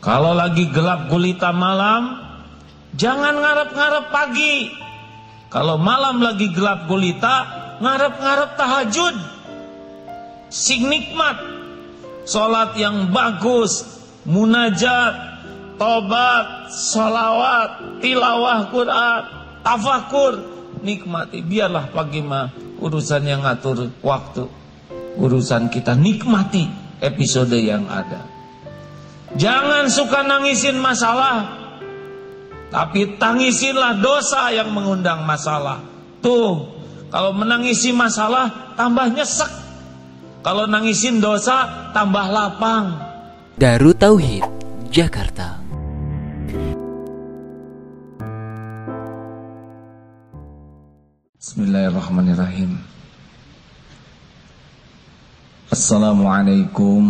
Kalau lagi gelap gulita malam, jangan ngarep-ngarep pagi. Kalau malam lagi gelap gulita, ngarep-ngarep tahajud. Sing nikmat. Salat yang bagus, munajat, tobat, salawat, tilawah Quran, tafakur, nikmati. Biarlah pagi mah urusan yang ngatur waktu. Urusan kita nikmati episode yang ada. Jangan suka nangisin masalah. Tapi tangisinlah dosa yang mengundang masalah. Tuh, kalau menangisi masalah tambah nyesek. Kalau nangisin dosa tambah lapang. Daru Tauhid, Jakarta. Bismillahirrahmanirrahim. Assalamualaikum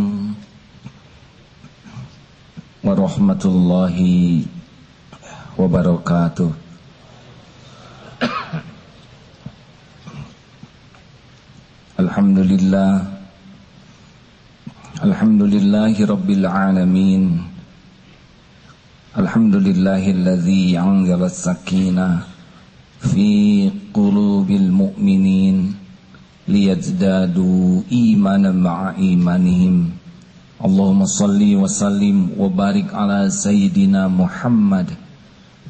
warahmatullahi wabarakatuh. Alhamdulillah. Alhamdulillahi rabbil alamin. Alhamdulillahilladzi anzala as-sakinah fi qulubil mu'minin liyazdadu imanan ma'a imanihim Allahumma salli wa sallim wa barik ala sayyidina Muhammad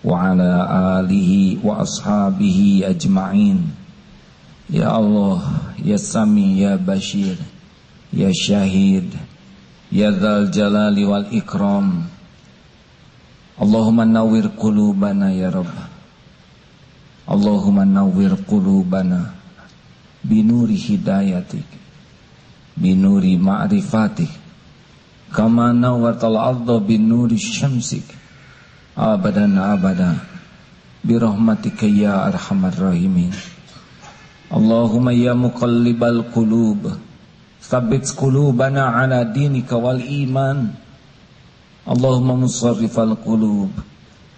wa ala alihi wa ashabihi ajma'in Ya Allah, Ya Sami, Ya Bashir, Ya Syahid, Ya Dhal Jalali wal Ikram. Allahumma nawwir qulubana ya Rabb. Allahumma nawwir qulubana binuri hidayatik, binuri ma'rifatik, kama nawwatal arda binuri syamsik, abadan abada, birahmatika ya arhamar rahimin. Allahumma ya muqallibal qulub. Thabbit qulubana ala dinika wal iman. Allahumma musarrifal qulub.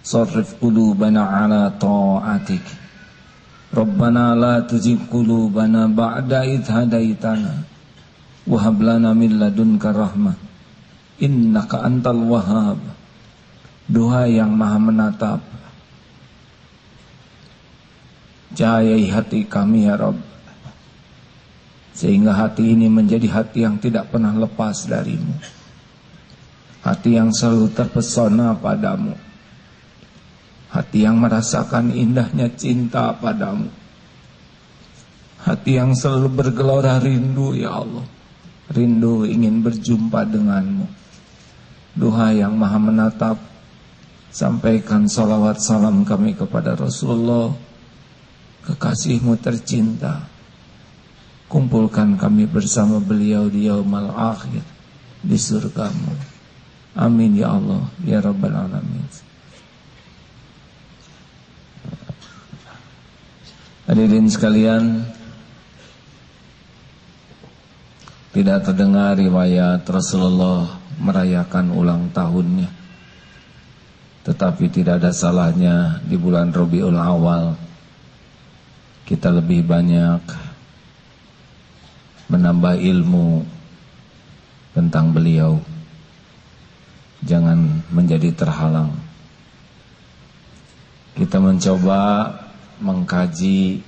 Sarrif qulubana ala ta'atik. Rabbana la tuzigh qulubana ba'da idh hadaitana Wahab lana min ladunka rahmah Innaka antal wahhab. Doa yang maha menatap. Cahayai hati kami ya Rabb. Sehingga hati ini menjadi hati yang tidak pernah lepas darimu. Hati yang selalu terpesona padamu. Hati yang merasakan indahnya cinta padamu. Hati yang selalu bergelora rindu ya Allah. Rindu ingin berjumpa denganmu Doa yang maha menatap Sampaikan salawat salam kami kepada Rasulullah. Kekasihmu tercinta. Kumpulkan kami bersama beliau di yaumal akhir Di surgamu. Amin ya Allah Ya Rabbal Alamin. Hadirin sekalian Tidak terdengar riwayat Rasulullah merayakan ulang tahunnya Tetapi tidak ada salahnya di bulan Rabiul Awal kita lebih banyak menambah ilmu tentang beliau. Jangan menjadi terhalang. Kita mencoba mengkaji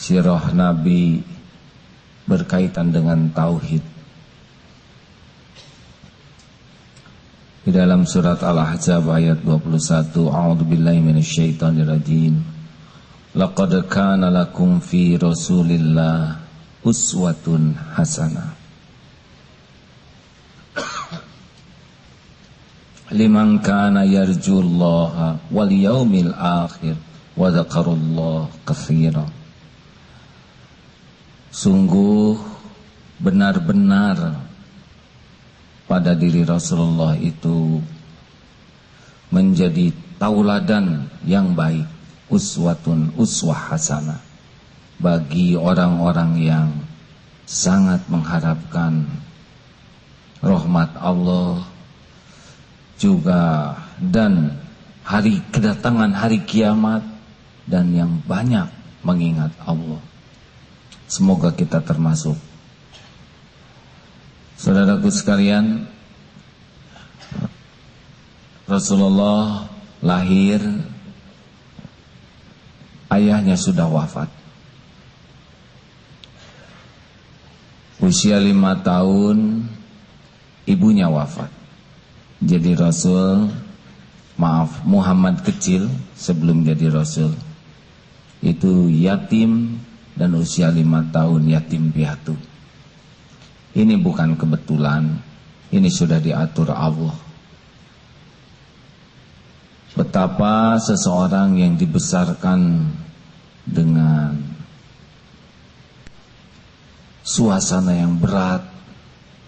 sirah Nabi berkaitan dengan tauhid. Di dalam surat Al-Ahzab ayat 21, A'udzubillahi minasyaitonirrajim. Laqad kana lakum fi Rasulillah uswatun hasanah. Liman kana yarjullaha wal yaumil akhir wa dzakarullah katsira. Sungguh benar-benar pada diri Rasulullah itu menjadi tauladan yang baik uswatun uswah hasanah bagi orang-orang yang sangat mengharapkan rahmat Allah juga dan hari kedatangan hari kiamat dan yang banyak mengingat Allah. Semoga kita termasuk. Saudaraku sekalian, Rasulullah lahir ayahnya sudah wafat. Usia lima tahun ibunya wafat. Jadi Rasul, maaf Muhammad kecil sebelum jadi Rasul itu yatim dan usia lima tahun yatim piatu. Ini bukan kebetulan, ini sudah diatur Allah. Betapa seseorang yang dibesarkan dengan suasana yang berat,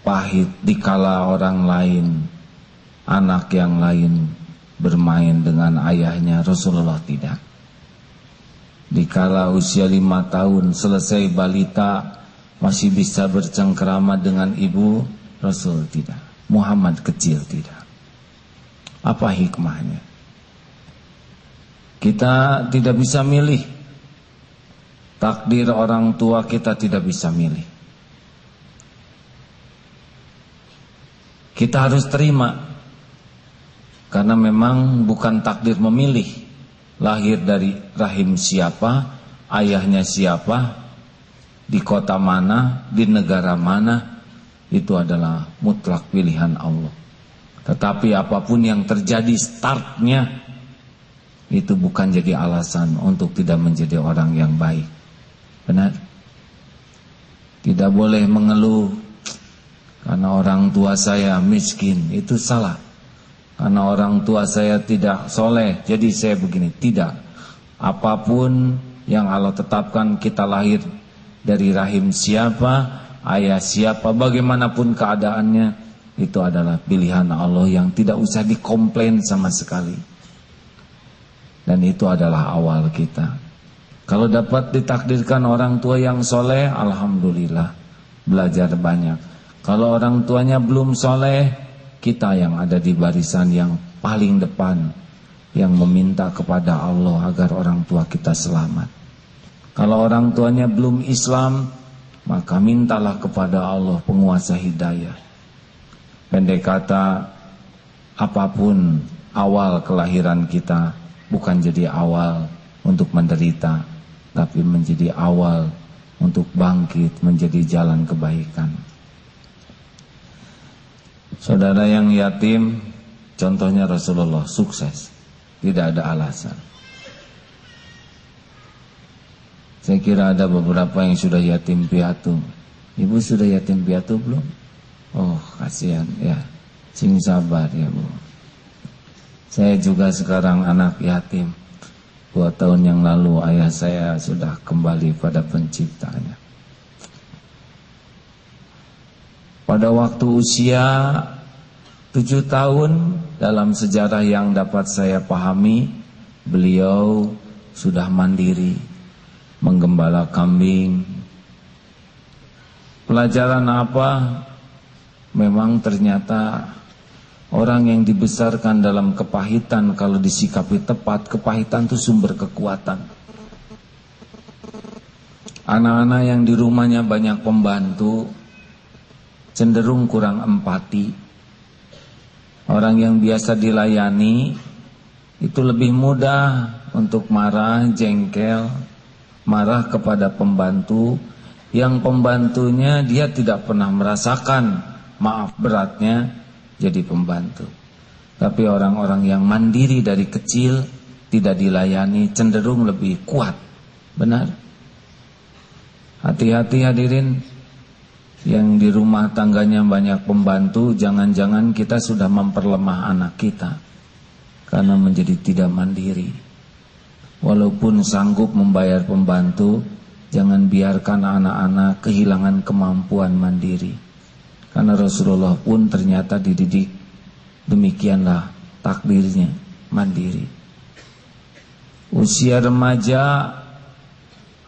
pahit, dikala orang lain, anak yang lain bermain dengan ayahnya, Rasulullah tidak. Dikala usia lima tahun selesai balita masih bisa bercengkerama dengan ibu, Rasul tidak. Muhammad kecil tidak. Apa hikmahnya? Kita tidak bisa milih. Takdir orang tua kita tidak bisa milih. Kita harus terima. Karena memang bukan takdir memilih. Lahir dari rahim siapa, ayahnya siapa, di kota mana, di negara mana, itu adalah mutlak pilihan Allah. Tetapi apa pun yang terjadi startnya itu bukan jadi alasan untuk tidak menjadi orang yang baik. Benar? Tidak boleh mengeluh karena orang tua saya miskin, itu salah. Karena orang tua saya tidak soleh, jadi saya begini. Tidak. Apa pun yang Allah tetapkan kita lahir dari rahim siapa, ayah siapa, bagaimanapun keadaannya, itu adalah pilihan Allah yang tidak usah dikomplain sama sekali. Dan itu adalah awal kita. Kalau dapat ditakdirkan orang tua yang soleh, Alhamdulillah. Belajar banyak. Kalau orang tuanya belum soleh, kita yang ada di barisan yang paling depan. Yang meminta kepada Allah agar orang tua kita selamat. Kalau orang tuanya belum Islam, maka mintalah kepada Allah penguasa hidayah. Pendek kata, apa pun awal kelahiran kita, bukan jadi awal untuk menderita, tapi menjadi awal untuk bangkit menjadi jalan kebaikan. Saudara yang yatim, contohnya Rasulullah sukses, tidak ada alasan. Saya kira ada beberapa yang sudah yatim piatu. Ibu sudah yatim piatu belum? Oh, kasihan ya. Sing sabar ya, Bu. Saya juga sekarang anak yatim. Dua tahun yang lalu ayah saya sudah kembali pada penciptanya. Pada waktu usia tujuh tahun dalam sejarah yang dapat saya pahami, beliau sudah mandiri, menggembala kambing. Pelajaran apa? Memang ternyata Orang yang dibesarkan dalam kepahitan kalau disikapi tepat, kepahitan itu sumber kekuatan. Anak-anak yang di rumahnya banyak pembantu cenderung kurang empati. Orang yang biasa dilayani itu lebih mudah untuk marah, jengkel, marah kepada pembantu yang pembantunya dia tidak pernah merasakan maaf beratnya jadi pembantu. Tapi orang-orang yang mandiri dari kecil tidak dilayani cenderung lebih kuat. Benar? Hati-hati hadirin yang di rumah tangganya banyak pembantu, jangan-jangan kita sudah memperlemah anak kita karena menjadi tidak mandiri. Walaupun sanggup membayar pembantu, jangan biarkan anak-anak kehilangan kemampuan mandiri. Karena Rasulullah pun ternyata dididik demikianlah takdirnya mandiri. Usia remaja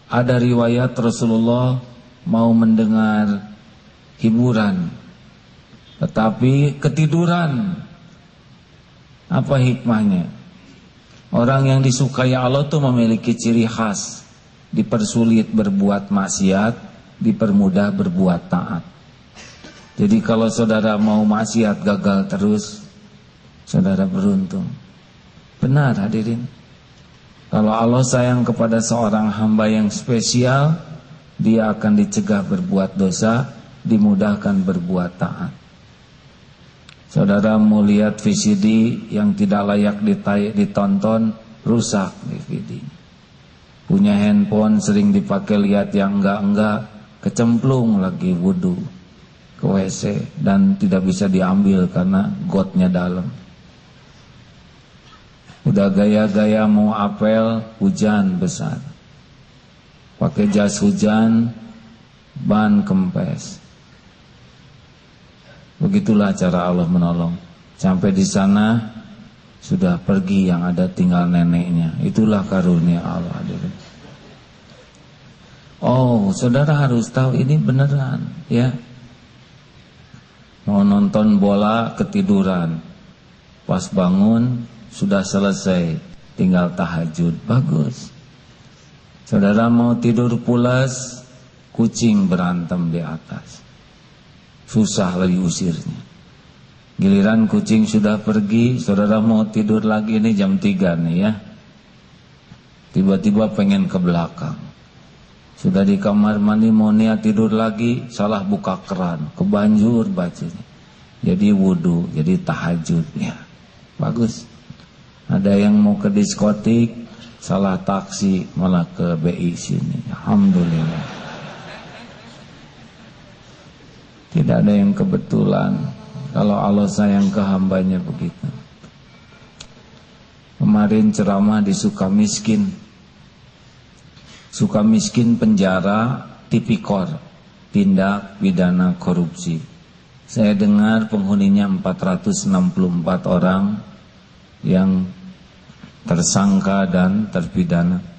ada riwayat Rasulullah mau mendengar hiburan tetapi ketiduran. Apa hikmahnya? Orang yang disukai Allah itu memiliki ciri khas, dipersulit berbuat maksiat, dipermudah berbuat taat. Jadi kalau saudara mau maksiat gagal terus, Saudara beruntung. Benar hadirin. Kalau Allah sayang kepada seorang hamba yang spesial, dia akan dicegah berbuat dosa, dimudahkan berbuat taat. Saudara mau lihat VCD yang tidak layak ditonton, rusak DVD. Punya handphone sering dipakai lihat yang enggak-enggak, kecemplung lagi wudhu ke WC dan tidak bisa diambil karena gotnya dalam. Udah gaya-gaya mau apel, hujan besar. Pakai jas hujan, ban kempes. Begitulah cara Allah menolong. Sampai di sana sudah pergi yang ada tinggal neneknya. Itulah karunia Allah. Oh, saudara harus tahu ini beneran, ya. Mau nonton bola ketiduran. Pas bangun sudah selesai, tinggal tahajud. Bagus. Saudara mau tidur pulas, kucing berantem di atas. Susah lagi usirnya. Giliran kucing sudah pergi, saudara mau tidur lagi nih jam 3 nih ya. Tiba-tiba pengen ke belakang. Sudah di kamar mandi mau niat tidur lagi, salah buka keran, kebanjur bacanya. Jadi wudhu, jadi tahajud ya. Bagus. Ada yang mau ke diskotik, salah taksi malah ke BI sini. Alhamdulillah. Tidak ada yang kebetulan. Kalau Allah sayang ke hambanya begitu. Kemarin ceramah di Sukamiskin. Sukamiskin penjara tipikor, tindak pidana korupsi. Saya dengar penghuninya 464 orang yang tersangka dan terpidana.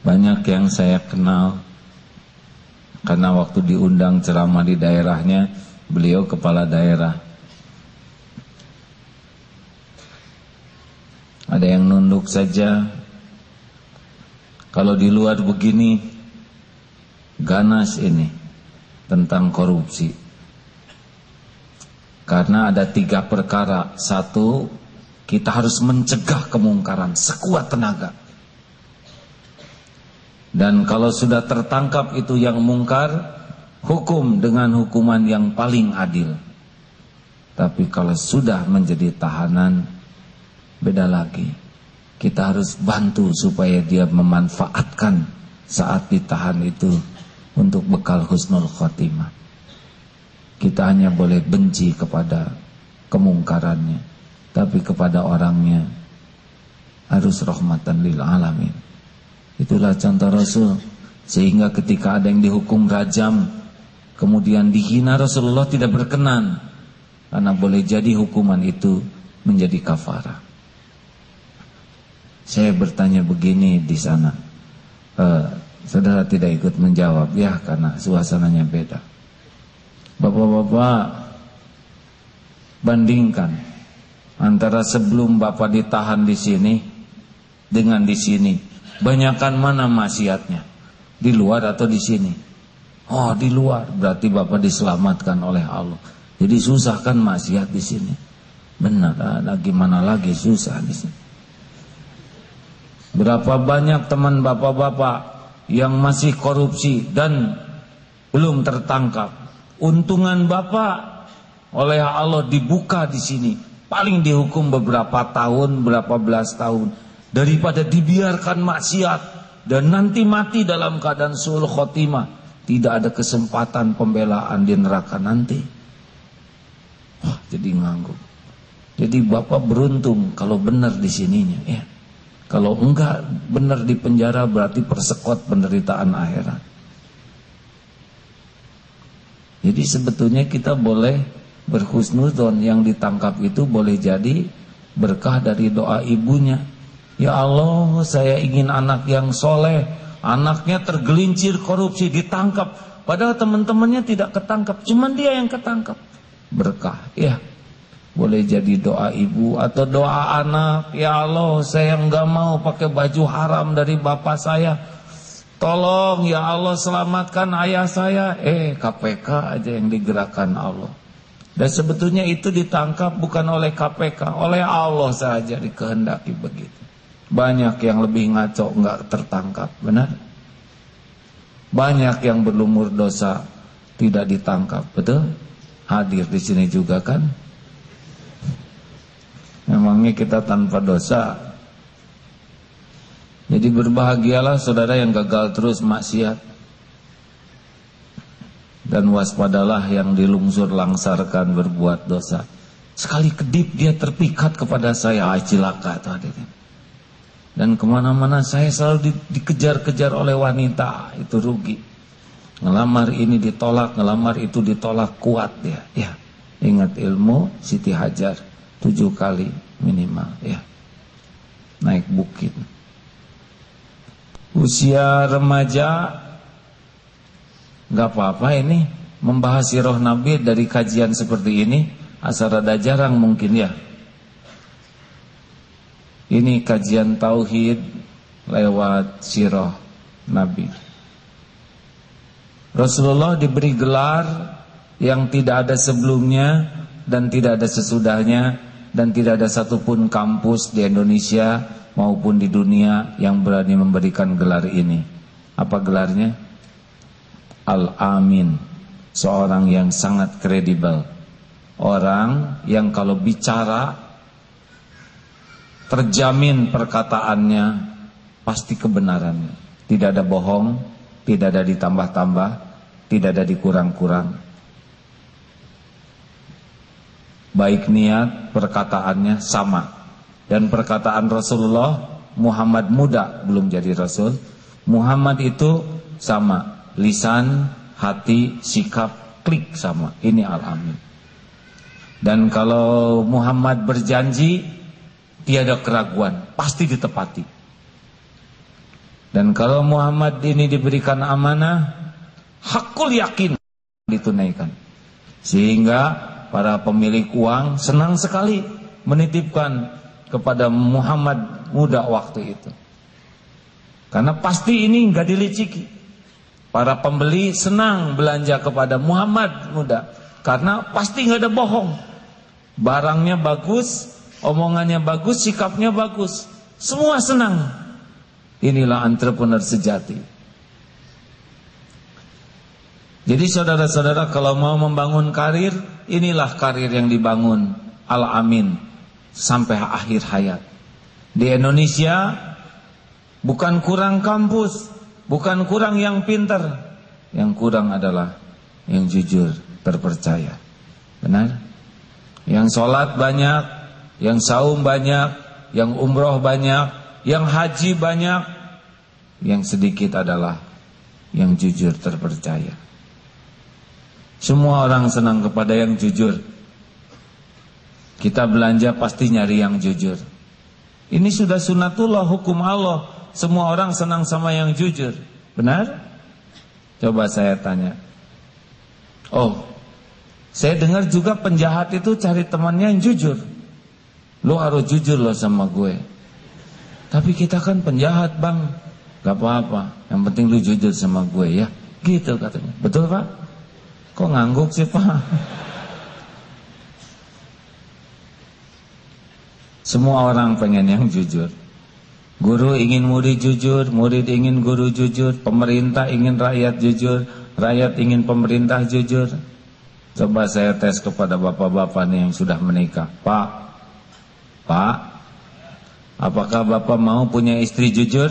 Banyak yang saya kenal karena waktu diundang ceramah di daerahnya, beliau kepala daerah. Ada yang nunduk saja. Kalau di luar begini, ganas ini tentang korupsi. Karena ada tiga perkara. Satu, kita harus mencegah kemungkaran sekuat tenaga. Dan kalau sudah tertangkap itu yang mungkar, hukum dengan hukuman yang paling adil. Tapi kalau sudah menjadi tahanan, beda lagi. Kita harus bantu supaya dia memanfaatkan saat ditahan itu untuk bekal husnul khotimah. Kita hanya boleh benci kepada kemungkarannya, tapi kepada orangnya harus rahmatan lil alamin. Itulah contoh Rasul. Sehingga ketika ada yang dihukum rajam, kemudian dihina Rasulullah tidak berkenan. Karena boleh jadi hukuman itu menjadi kafara. Saya bertanya begini di sana. Uh, saudara tidak ikut menjawab ya karena suasananya beda. Bapak-bapak bandingkan antara sebelum Bapak ditahan di sini dengan di sini Banyakan mana maksiatnya? Di luar atau di sini? Oh, di luar. Berarti Bapak diselamatkan oleh Allah. Jadi susah kan maksiat di sini. Benar, ada gimana lagi susah di sini. Berapa banyak teman bapak-bapak yang masih korupsi dan belum tertangkap. Untungan bapak oleh Allah dibuka di sini. Paling dihukum beberapa tahun, berapa belas tahun daripada dibiarkan maksiat dan nanti mati dalam keadaan sul khotimah tidak ada kesempatan pembelaan di neraka nanti. Wah jadi nganggup jadi bapak beruntung kalau benar di sininya ya. Kalau enggak benar di penjara berarti persekot penderitaan akhirat. Jadi sebetulnya kita boleh berhusnudon yang ditangkap itu boleh jadi berkah dari doa ibunya Ya Allah saya ingin anak yang soleh Anaknya tergelincir korupsi ditangkap Padahal teman-temannya tidak ketangkap Cuman dia yang ketangkap Berkah ya Boleh jadi doa ibu atau doa anak Ya Allah saya nggak mau pakai baju haram dari bapak saya Tolong ya Allah selamatkan ayah saya. Eh KPK aja yang digerakkan Allah. Dan sebetulnya itu ditangkap bukan oleh KPK, oleh Allah saja dikehendaki begitu. Banyak yang lebih ngaco nggak tertangkap, benar? Banyak yang berlumur dosa tidak ditangkap, betul? Hadir di sini juga kan? Memangnya kita tanpa dosa jadi berbahagialah saudara yang gagal terus maksiat Dan waspadalah yang dilungsur langsarkan berbuat dosa Sekali kedip dia terpikat kepada saya ah, Cilaka tadi Dan ke mana-mana saya selalu di, dikejar-kejar oleh wanita. Itu rugi. Ngelamar ini ditolak, ngelamar itu ditolak. Kuat dia. Ya, ingat ilmu Siti Hajar. Tujuh kali minimal. Ya. Naik bukit. Usia remaja nggak apa-apa ini. Membahas sirah Nabi dari kajian seperti ini asal rada jarang mungkin ya ini kajian tauhid lewat sirah Nabi Rasulullah diberi gelar yang tidak ada sebelumnya dan tidak ada sesudahnya dan tidak ada satupun kampus di Indonesia maupun di dunia yang berani memberikan gelar ini. Apa gelarnya? Al-Amin. Seorang yang sangat kredibel. Orang yang kalau bicara terjamin perkataannya pasti kebenarannya. Tidak ada bohong, tidak ada ditambah-tambah, tidak ada dikurang-kurang. Baik niat perkataannya sama. Dan perkataan Rasulullah Muhammad muda belum jadi Rasul. Muhammad itu sama. Lisan, hati, sikap, klik sama. Ini al-amin. Dan kalau Muhammad berjanji tiada keraguan pasti ditepati dan kalau Muhammad ini diberikan amanah hakul yakin ditunaikan sehingga para pemilik uang senang sekali menitipkan kepada Muhammad muda waktu itu. Karena pasti ini nggak diliciki. Para pembeli senang belanja kepada Muhammad muda karena pasti nggak ada bohong. Barangnya bagus, omongannya bagus, sikapnya bagus. Semua senang. Inilah entrepreneur sejati. Jadi saudara-saudara kalau mau membangun karir, inilah karir yang dibangun. Al-Amin sampai akhir hayat. Di Indonesia bukan kurang kampus, bukan kurang yang pintar, yang kurang adalah yang jujur, terpercaya. Benar? Yang sholat banyak, yang saum banyak, yang umroh banyak, yang haji banyak, yang sedikit adalah yang jujur terpercaya. Semua orang senang kepada yang jujur. Kita belanja pasti nyari yang jujur. Ini sudah sunatullah hukum Allah. Semua orang senang sama yang jujur. Benar? Coba saya tanya. Oh, saya dengar juga penjahat itu cari temannya yang jujur. Lo harus jujur loh sama gue. Tapi kita kan penjahat bang. Gak apa-apa. Yang penting lu jujur sama gue ya. Gitu katanya. Betul pak? Kok ngangguk sih pak? Semua orang pengen yang jujur. Guru ingin murid jujur, murid ingin guru jujur, pemerintah ingin rakyat jujur, rakyat ingin pemerintah jujur. Coba saya tes kepada bapak-bapak nih yang sudah menikah. Pak, Pak, apakah bapak mau punya istri jujur?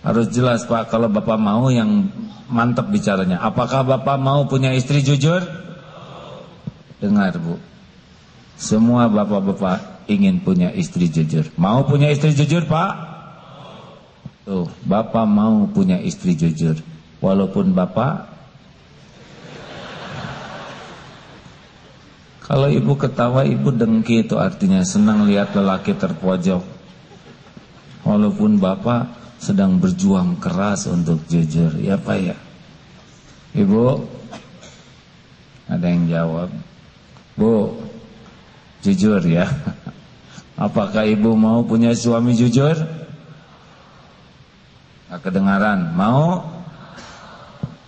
Harus jelas Pak, kalau bapak mau yang mantap bicaranya. Apakah bapak mau punya istri jujur? Dengar bu, semua bapak-bapak ingin punya istri jujur. Mau punya istri jujur, Pak? Tuh, bapak mau punya istri jujur. Walaupun bapak Kalau ibu ketawa, ibu dengki itu artinya senang lihat lelaki terpojok. Walaupun bapak sedang berjuang keras untuk jujur, ya Pak ya. Ibu, ada yang jawab. Bu, Jujur ya Apakah ibu mau punya suami jujur? Gak kedengaran. Mau?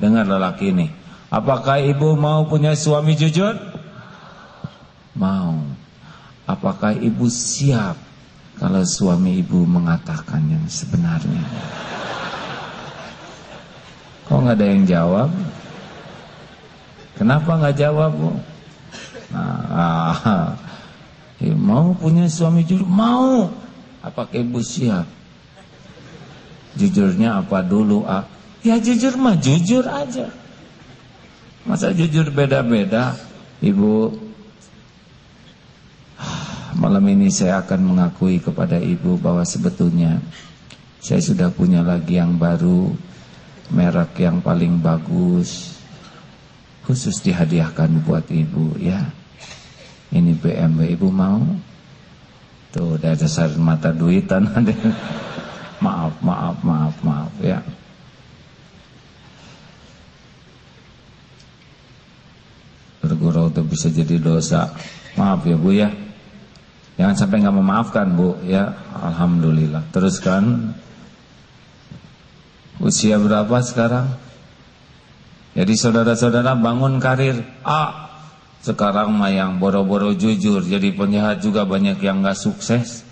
Dengar lelaki ini. Apakah ibu mau punya suami jujur? Apakah ibu siap kalau suami ibu mengatakan yang sebenarnya? Kok nggak ada yang jawab? Kenapa nggak jawab bu? Nah, eh, mau punya suami jujur? Mau. Apakah ibu siap? Jujurnya apa dulu? Ah? Ya jujur mah jujur aja. Masa jujur beda-beda? Ibu, malam ini saya akan mengakui kepada ibu bahwa sebetulnya saya sudah punya lagi yang baru, merek yang paling bagus, khusus dihadiahkan buat ibu ya. Ini BMW ibu mau? Tuh dari dasar mata duitan maaf, maaf, maaf, maaf ya. Bergurau itu bisa jadi dosa. Maaf ya bu ya. Jangan sampai nggak memaafkan bu ya. Alhamdulillah. Teruskan. Usia berapa sekarang? Jadi saudara-saudara bangun karir. A sekarang mah yang boro-boro jujur jadi penjahat juga banyak yang nggak sukses.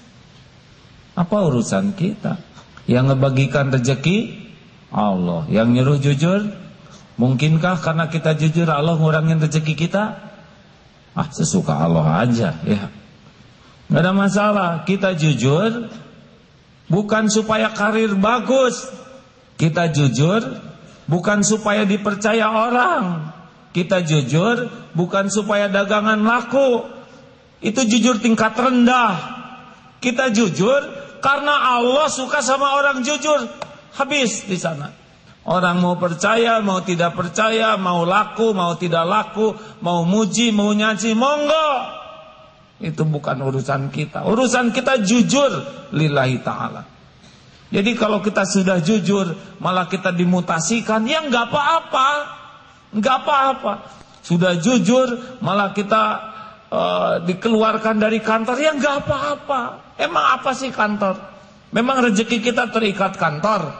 Apa urusan kita? Yang ngebagikan rezeki Allah, yang nyuruh jujur mungkinkah karena kita jujur Allah ngurangin rezeki kita? Ah, sesuka Allah aja ya. Gak ada masalah, kita jujur bukan supaya karir bagus. Kita jujur bukan supaya dipercaya orang. Kita jujur bukan supaya dagangan laku. Itu jujur tingkat rendah. Kita jujur karena Allah suka sama orang jujur. Habis di sana. Orang mau percaya, mau tidak percaya, mau laku, mau tidak laku, mau muji, mau nyaji, monggo. Itu bukan urusan kita. Urusan kita jujur lillahi ta'ala. Jadi kalau kita sudah jujur, malah kita dimutasikan, ya nggak apa-apa nggak apa-apa. Sudah jujur, malah kita uh, dikeluarkan dari kantor, ya nggak apa-apa. Emang apa sih kantor? Memang rezeki kita terikat kantor.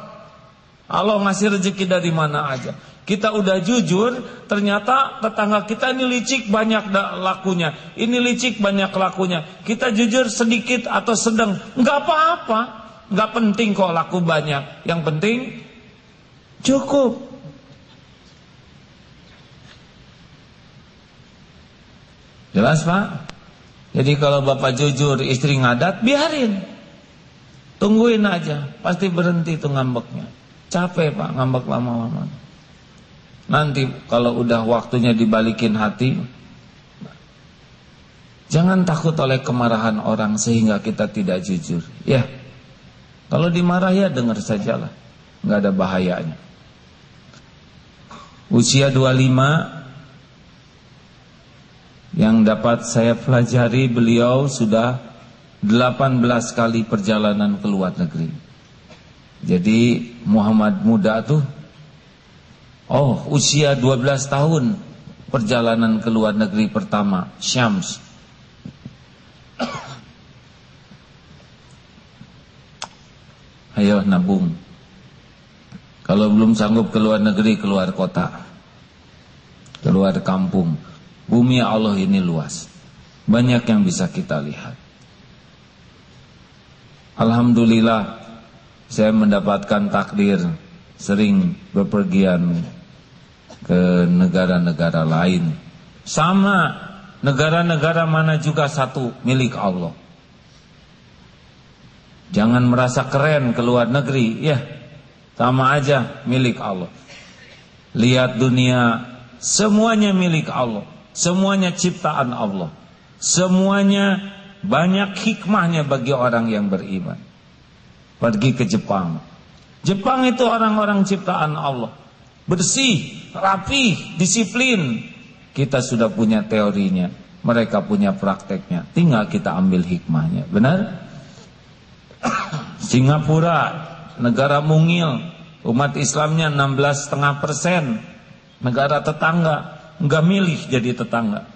Allah ngasih rezeki dari mana aja. Kita udah jujur, ternyata tetangga kita ini licik banyak lakunya. Ini licik banyak lakunya. Kita jujur sedikit atau sedang, nggak apa-apa. Nggak penting kok laku banyak. Yang penting cukup. Jelas Pak? Jadi kalau Bapak jujur istri ngadat, biarin. Tungguin aja, pasti berhenti tuh ngambeknya. Capek Pak ngambek lama-lama. Nanti kalau udah waktunya dibalikin hati, jangan takut oleh kemarahan orang sehingga kita tidak jujur. Ya, kalau dimarah ya dengar sajalah, nggak ada bahayanya. Usia 25 yang dapat saya pelajari beliau sudah 18 kali perjalanan ke luar negeri. Jadi Muhammad muda tuh oh usia 12 tahun perjalanan ke luar negeri pertama Syams. Ayo nabung. Kalau belum sanggup ke luar negeri, keluar kota. Keluar kampung. Bumi Allah ini luas. Banyak yang bisa kita lihat. Alhamdulillah saya mendapatkan takdir sering bepergian ke negara-negara lain. Sama negara-negara mana juga satu milik Allah. Jangan merasa keren ke luar negeri, ya. Sama aja milik Allah. Lihat dunia semuanya milik Allah. Semuanya ciptaan Allah. Semuanya banyak hikmahnya bagi orang yang beriman. Pergi ke Jepang. Jepang itu orang-orang ciptaan Allah. Bersih, rapi, disiplin. Kita sudah punya teorinya. Mereka punya prakteknya. Tinggal kita ambil hikmahnya. Benar? Singapura, negara mungil. Umat Islamnya 16,5 persen. Negara tetangga nggak milih jadi tetangga.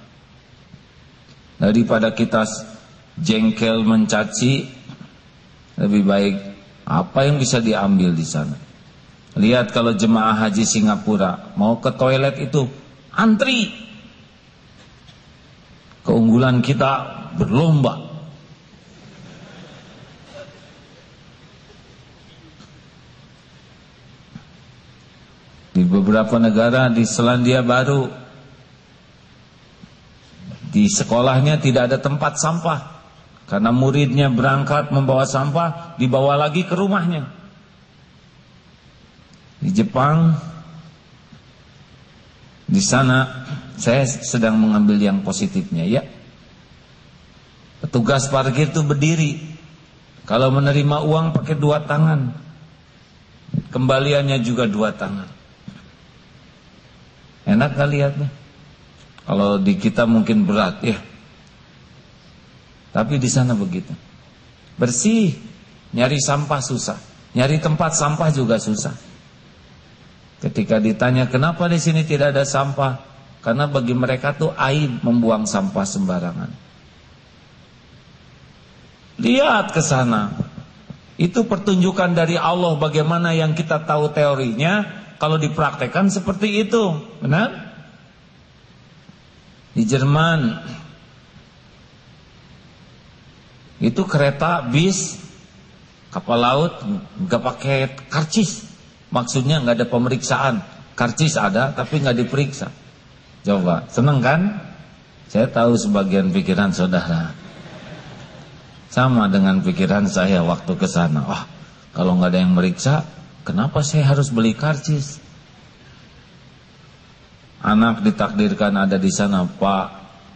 Daripada kita jengkel mencaci, lebih baik apa yang bisa diambil di sana. Lihat kalau jemaah haji Singapura mau ke toilet itu antri. Keunggulan kita berlomba. Di beberapa negara di Selandia Baru di sekolahnya tidak ada tempat sampah karena muridnya berangkat membawa sampah dibawa lagi ke rumahnya. Di Jepang di sana saya sedang mengambil yang positifnya ya. Petugas parkir itu berdiri. Kalau menerima uang pakai dua tangan. Kembaliannya juga dua tangan. Enak gak lihatnya? Kalau di kita mungkin berat ya. Tapi di sana begitu. Bersih, nyari sampah susah. Nyari tempat sampah juga susah. Ketika ditanya kenapa di sini tidak ada sampah? Karena bagi mereka tuh aib membuang sampah sembarangan. Lihat ke sana. Itu pertunjukan dari Allah bagaimana yang kita tahu teorinya kalau dipraktekkan seperti itu. Benar? Di Jerman itu kereta, bis, kapal laut nggak pakai karcis. Maksudnya nggak ada pemeriksaan. Karcis ada tapi nggak diperiksa. Coba, seneng kan? Saya tahu sebagian pikiran saudara. Sama dengan pikiran saya waktu ke sana. Wah, kalau nggak ada yang meriksa, kenapa saya harus beli karcis? Anak ditakdirkan ada di sana, Pak.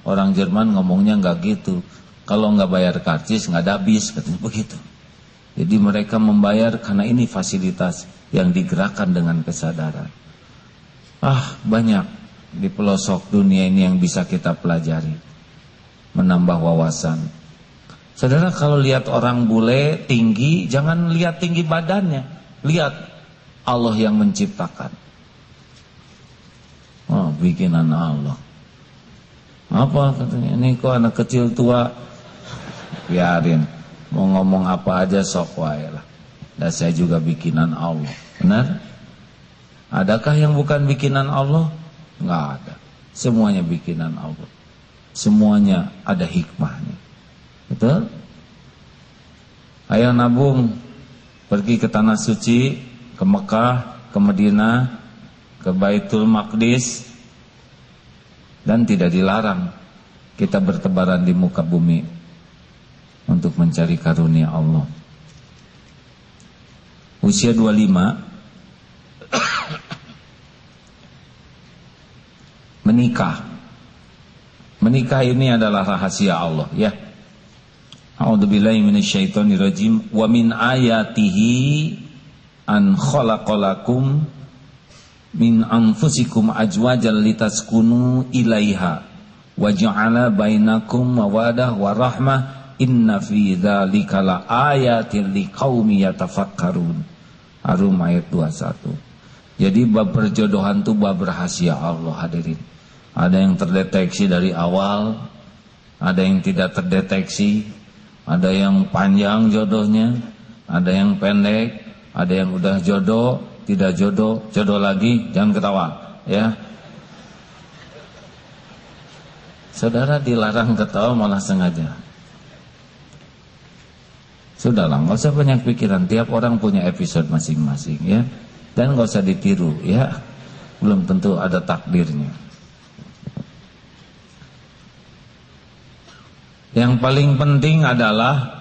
Orang Jerman ngomongnya nggak gitu. Kalau nggak bayar karcis nggak ada bis, katanya begitu. Jadi mereka membayar karena ini fasilitas yang digerakkan dengan kesadaran. Ah, banyak di pelosok dunia ini yang bisa kita pelajari. Menambah wawasan. Saudara kalau lihat orang bule tinggi, jangan lihat tinggi badannya. Lihat Allah yang menciptakan. Oh, bikinan Allah. Apa katanya? Ini kok anak kecil tua. Biarin. Mau ngomong apa aja sok wae lah. Dan saya juga bikinan Allah. Benar? Adakah yang bukan bikinan Allah? Enggak ada. Semuanya bikinan Allah. Semuanya ada hikmahnya. Betul? Ayo nabung pergi ke tanah suci, ke Mekah, ke Madinah, ke Baitul Maqdis dan tidak dilarang kita bertebaran di muka bumi untuk mencari karunia Allah. Usia 25 menikah. Menikah ini adalah rahasia Allah ya. A'udzubillahi minasyaitonirrajim wa min ayatihi an khalaqalakum min anfusikum ajwajal litaskunu ilaiha wa ja'ala bainakum mawadah wa rahmah inna fi dzalika la ayatin liqaumi yatafakkarun Arum ayat 21 jadi bab perjodohan itu bab rahasia Allah hadirin ada yang terdeteksi dari awal ada yang tidak terdeteksi ada yang panjang jodohnya ada yang pendek ada yang udah jodoh tidak jodoh, jodoh lagi, jangan ketawa, ya. Saudara dilarang ketawa malah sengaja. Sudahlah, nggak usah banyak pikiran. Tiap orang punya episode masing-masing, ya. Dan nggak usah ditiru, ya. Belum tentu ada takdirnya. Yang paling penting adalah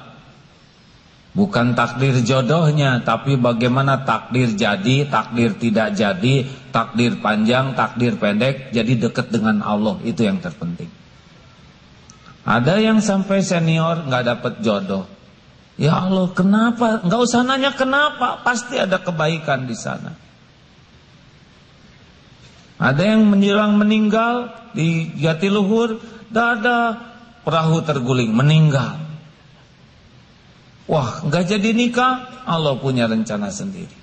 Bukan takdir jodohnya, tapi bagaimana takdir jadi, takdir tidak jadi, takdir panjang, takdir pendek, jadi dekat dengan Allah, itu yang terpenting. Ada yang sampai senior nggak dapat jodoh. Ya Allah, kenapa? Nggak usah nanya kenapa, pasti ada kebaikan di sana. Ada yang menjelang meninggal di Jatiluhur, dada perahu terguling, meninggal. Wah, nggak jadi nikah, Allah punya rencana sendiri.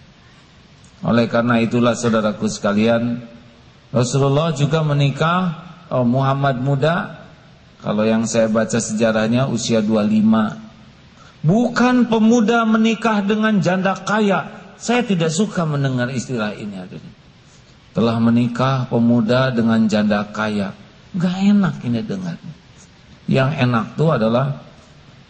Oleh karena itulah saudaraku sekalian, Rasulullah juga menikah oh, Muhammad muda. Kalau yang saya baca sejarahnya usia 25. Bukan pemuda menikah dengan janda kaya Saya tidak suka mendengar istilah ini. Telah menikah pemuda dengan janda kaya. Gak enak ini dengar. Yang enak tuh adalah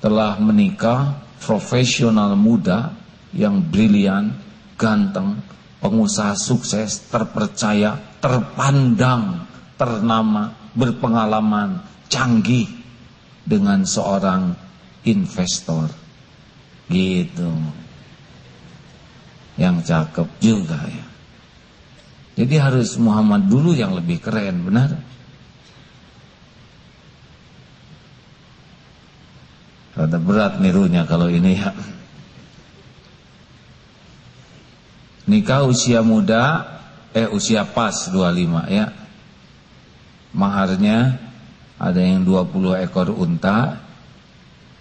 telah menikah profesional muda yang brilian, ganteng, pengusaha sukses, terpercaya, terpandang, ternama, berpengalaman, canggih dengan seorang investor. Gitu. Yang cakep juga ya. Jadi harus Muhammad dulu yang lebih keren, benar? Rada berat nirunya kalau ini ya. Nikah usia muda, eh usia pas 25 ya. Maharnya ada yang 20 ekor unta,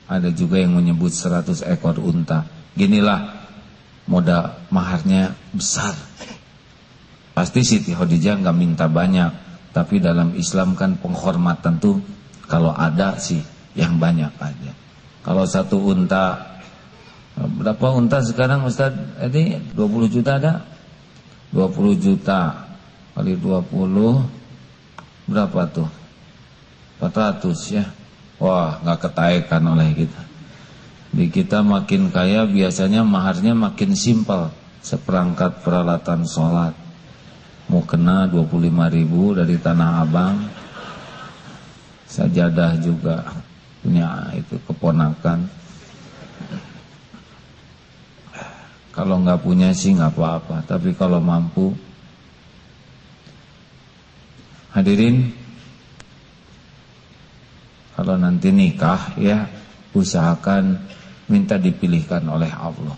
ada juga yang menyebut 100 ekor unta. Ginilah moda maharnya besar. Pasti Siti Khadijah nggak minta banyak, tapi dalam Islam kan penghormatan tuh kalau ada sih yang banyak aja. Kalau satu unta Berapa unta sekarang Ustaz? Ini 20 juta ada? 20 juta Kali 20 Berapa tuh? 400 ya Wah gak ketaikan oleh kita. Di kita makin kaya Biasanya maharnya makin simpel. Seperangkat peralatan sholat. Mau kena 25 ribu dari Tanah Abang. Sajadah juga punya itu keponakan. Kalau nggak punya sih nggak apa-apa. Tapi kalau mampu hadirin kalau nanti nikah ya usahakan minta dipilihkan oleh Allah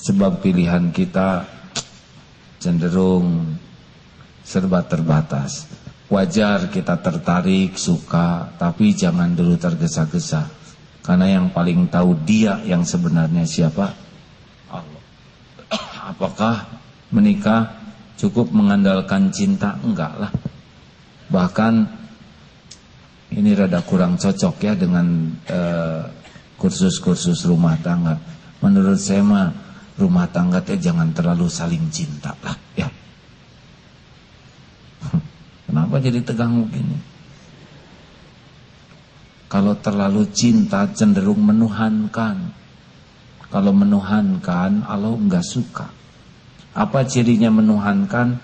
sebab pilihan kita cenderung serba terbatas Wajar kita tertarik, suka, tapi jangan dulu tergesa-gesa. Karena yang paling tahu dia yang sebenarnya siapa? Allah. Apakah menikah cukup mengandalkan cinta? Enggak lah. Bahkan ini rada kurang cocok ya dengan eh, kursus-kursus uh, rumah tangga. Menurut saya mah rumah tangga teh jangan terlalu saling cinta lah ya. Kenapa jadi tegang begini? Kalau terlalu cinta cenderung menuhankan. Kalau menuhankan Allah enggak suka. Apa cirinya menuhankan?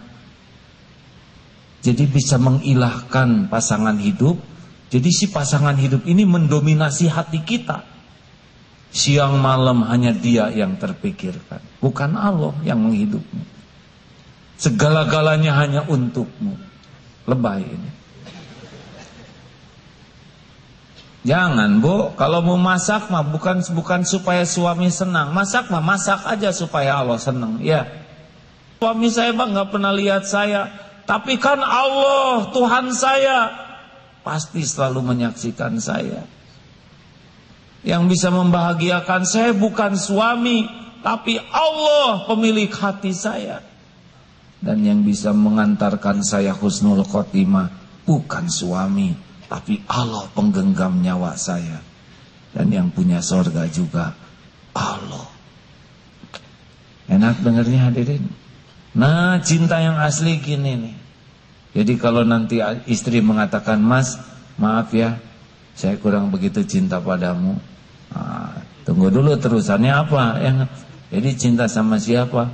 Jadi bisa mengilahkan pasangan hidup. Jadi si pasangan hidup ini mendominasi hati kita. Siang malam hanya dia yang terpikirkan. Bukan Allah yang menghidupmu. Segala-galanya hanya untukmu lebay ini. Jangan bu, kalau mau masak mah bukan bukan supaya suami senang, masak mah masak aja supaya Allah senang. Ya, suami saya bang nggak pernah lihat saya, tapi kan Allah Tuhan saya pasti selalu menyaksikan saya. Yang bisa membahagiakan saya bukan suami, tapi Allah pemilik hati saya. Dan yang bisa mengantarkan saya husnul khotimah bukan suami, tapi Allah penggenggam nyawa saya. Dan yang punya sorga juga Allah. Enak dengarnya hadirin. Nah cinta yang asli gini nih. Jadi kalau nanti istri mengatakan mas maaf ya saya kurang begitu cinta padamu. Nah, tunggu dulu terusannya apa? Ya, jadi cinta sama siapa?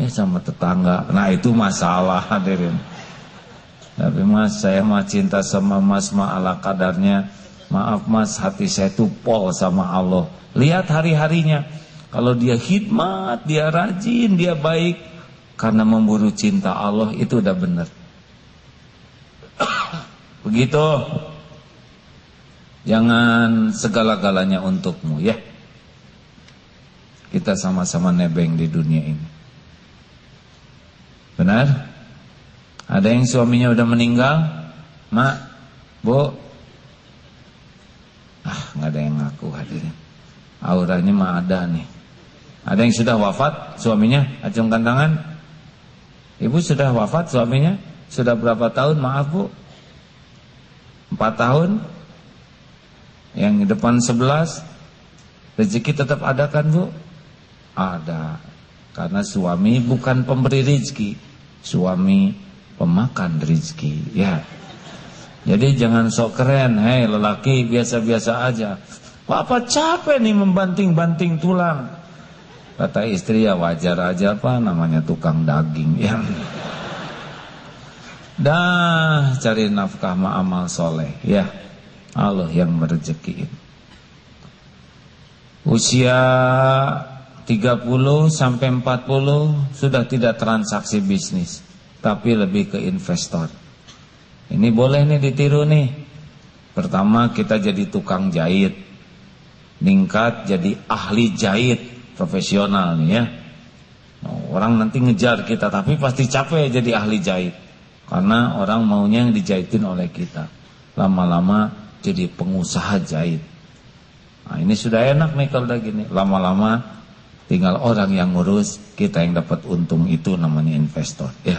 Ya sama tetangga. Nah itu masalah hadirin. Tapi mas saya mah cinta sama mas mah ala kadarnya. Maaf mas hati saya tuh pol sama Allah. Lihat hari-harinya. Kalau dia khidmat, dia rajin, dia baik. Karena memburu cinta Allah itu udah benar. Begitu. Jangan segala-galanya untukmu ya. Kita sama-sama nebeng di dunia ini. Benar? Ada yang suaminya udah meninggal? Mak, Bu. Ah, nggak ada yang ngaku hadirin. Auranya mah ada nih. Ada yang sudah wafat suaminya? Acungkan tangan. Ibu sudah wafat suaminya? Sudah berapa tahun? Maaf Bu. Empat tahun? Yang depan sebelas? Rezeki tetap ada kan Bu? Ada. Karena suami bukan pemberi rizki, suami pemakan rizki. Ya. Jadi jangan sok keren, hei lelaki biasa-biasa aja. Papa capek nih membanting-banting tulang. Kata istri ya wajar aja apa namanya tukang daging ya. Dah cari nafkah ma amal soleh ya. Allah yang merezekiin. Usia 30 sampai 40 sudah tidak transaksi bisnis, tapi lebih ke investor. Ini boleh nih ditiru nih. Pertama kita jadi tukang jahit. Ningkat jadi ahli jahit profesional nih ya. Orang nanti ngejar kita tapi pasti capek jadi ahli jahit. Karena orang maunya yang dijahitin oleh kita. Lama-lama jadi pengusaha jahit. Nah, ini sudah enak nih kalau udah gini. Lama-lama tinggal orang yang ngurus, kita yang dapat untung itu namanya investor ya.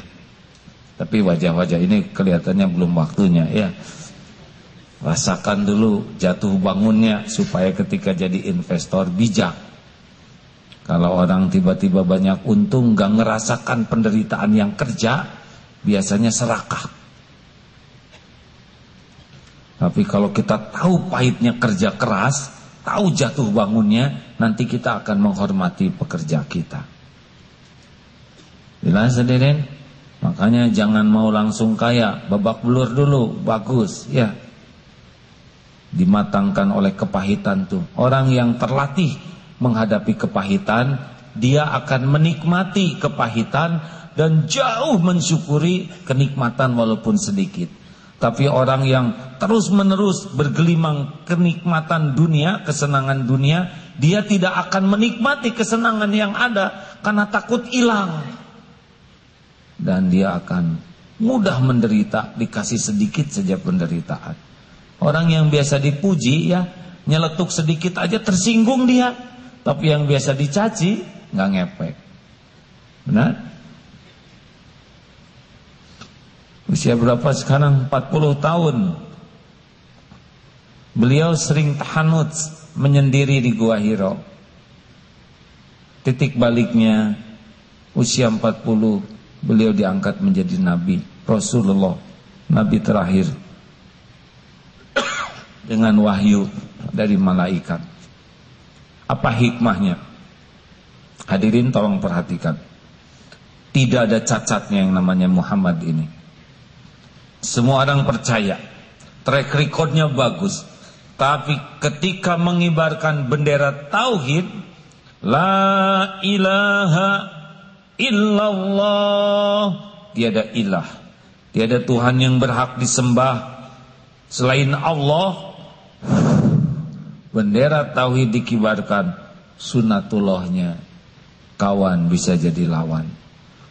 Tapi wajah-wajah ini kelihatannya belum waktunya ya. Rasakan dulu jatuh bangunnya supaya ketika jadi investor bijak kalau orang tiba-tiba banyak untung gak ngerasakan penderitaan yang kerja, biasanya serakah. Tapi kalau kita tahu pahitnya kerja keras, tahu jatuh bangunnya, nanti kita akan menghormati pekerja kita. Jelas hadirin? Makanya jangan mau langsung kaya, babak belur dulu, bagus ya. Dimatangkan oleh kepahitan tuh. Orang yang terlatih menghadapi kepahitan, dia akan menikmati kepahitan dan jauh mensyukuri kenikmatan walaupun sedikit. Tapi orang yang terus-menerus bergelimang kenikmatan dunia, kesenangan dunia, dia tidak akan menikmati kesenangan yang ada karena takut hilang. Dan dia akan mudah menderita dikasih sedikit saja penderitaan. Orang yang biasa dipuji ya, nyeletuk sedikit aja tersinggung dia. Tapi yang biasa dicaci nggak ngepek. Benar? Usia berapa sekarang? 40 tahun. Beliau sering tahanut menyendiri di Gua Hiro. Titik baliknya usia 40 beliau diangkat menjadi nabi, Rasulullah, nabi terakhir dengan wahyu dari malaikat. Apa hikmahnya? Hadirin tolong perhatikan. Tidak ada cacatnya yang namanya Muhammad ini. Semua orang percaya. Track recordnya bagus. Tapi ketika mengibarkan bendera Tauhid. La ilaha illallah. Tiada ilah. Tiada Tuhan yang berhak disembah. Selain Allah bendera tauhid dikibarkan sunatullahnya kawan bisa jadi lawan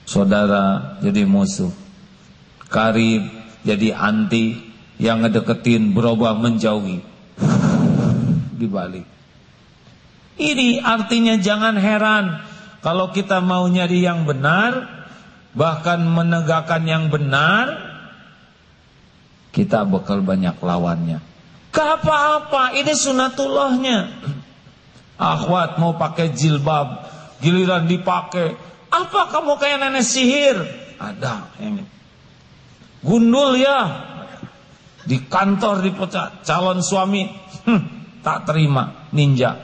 saudara jadi musuh karib jadi anti yang ngedeketin berubah menjauhi dibalik ini artinya jangan heran kalau kita mau nyari yang benar bahkan menegakkan yang benar kita bakal banyak lawannya Gak apa-apa, ini sunatullahnya. Akhwat mau pakai jilbab, giliran dipakai. Apa kamu kayak nenek sihir? Ada ini. Gundul ya. Di kantor dipecat, calon suami hm, tak terima, ninja.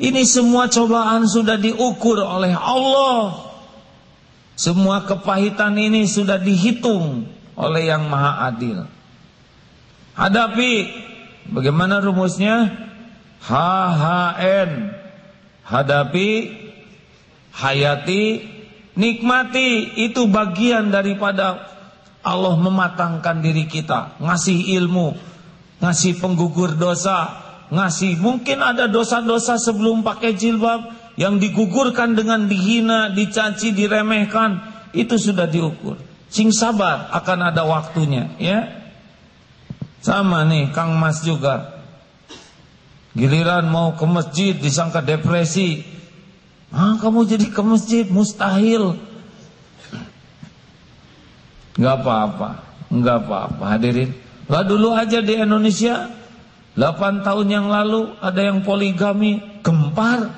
Ini semua cobaan sudah diukur oleh Allah. Semua kepahitan ini sudah dihitung oleh yang maha adil. Hadapi bagaimana rumusnya? HHN. Hadapi, hayati, nikmati. Itu bagian daripada Allah mematangkan diri kita, ngasih ilmu, ngasih penggugur dosa, ngasih mungkin ada dosa-dosa sebelum pakai jilbab yang digugurkan dengan dihina, dicaci, diremehkan, itu sudah diukur. Sing sabar akan ada waktunya ya. Sama nih Kang Mas juga. Giliran mau ke masjid disangka depresi. Ah, kamu jadi ke masjid mustahil. Enggak apa-apa, enggak apa-apa hadirin. Lah dulu aja di Indonesia 8 tahun yang lalu ada yang poligami, gem gempar.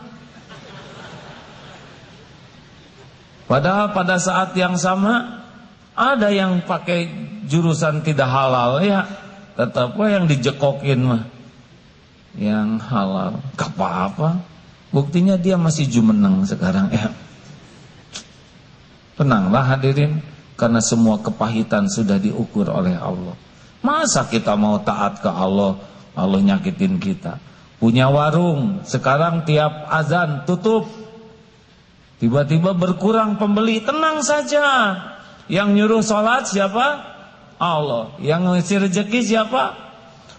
Padahal pada saat yang sama ada yang pakai jurusan tidak halal ya, tetap yang dijekokin mah yang halal, gak apa-apa. Buktinya dia masih jumeneng sekarang ya. Tenanglah hadirin, karena semua kepahitan sudah diukur oleh Allah. Masa kita mau taat ke Allah, Allah nyakitin kita. Punya warung, sekarang tiap azan tutup. Tiba-tiba berkurang pembeli, tenang saja. Yang nyuruh sholat siapa? Allah. Yang ngasih rezeki siapa?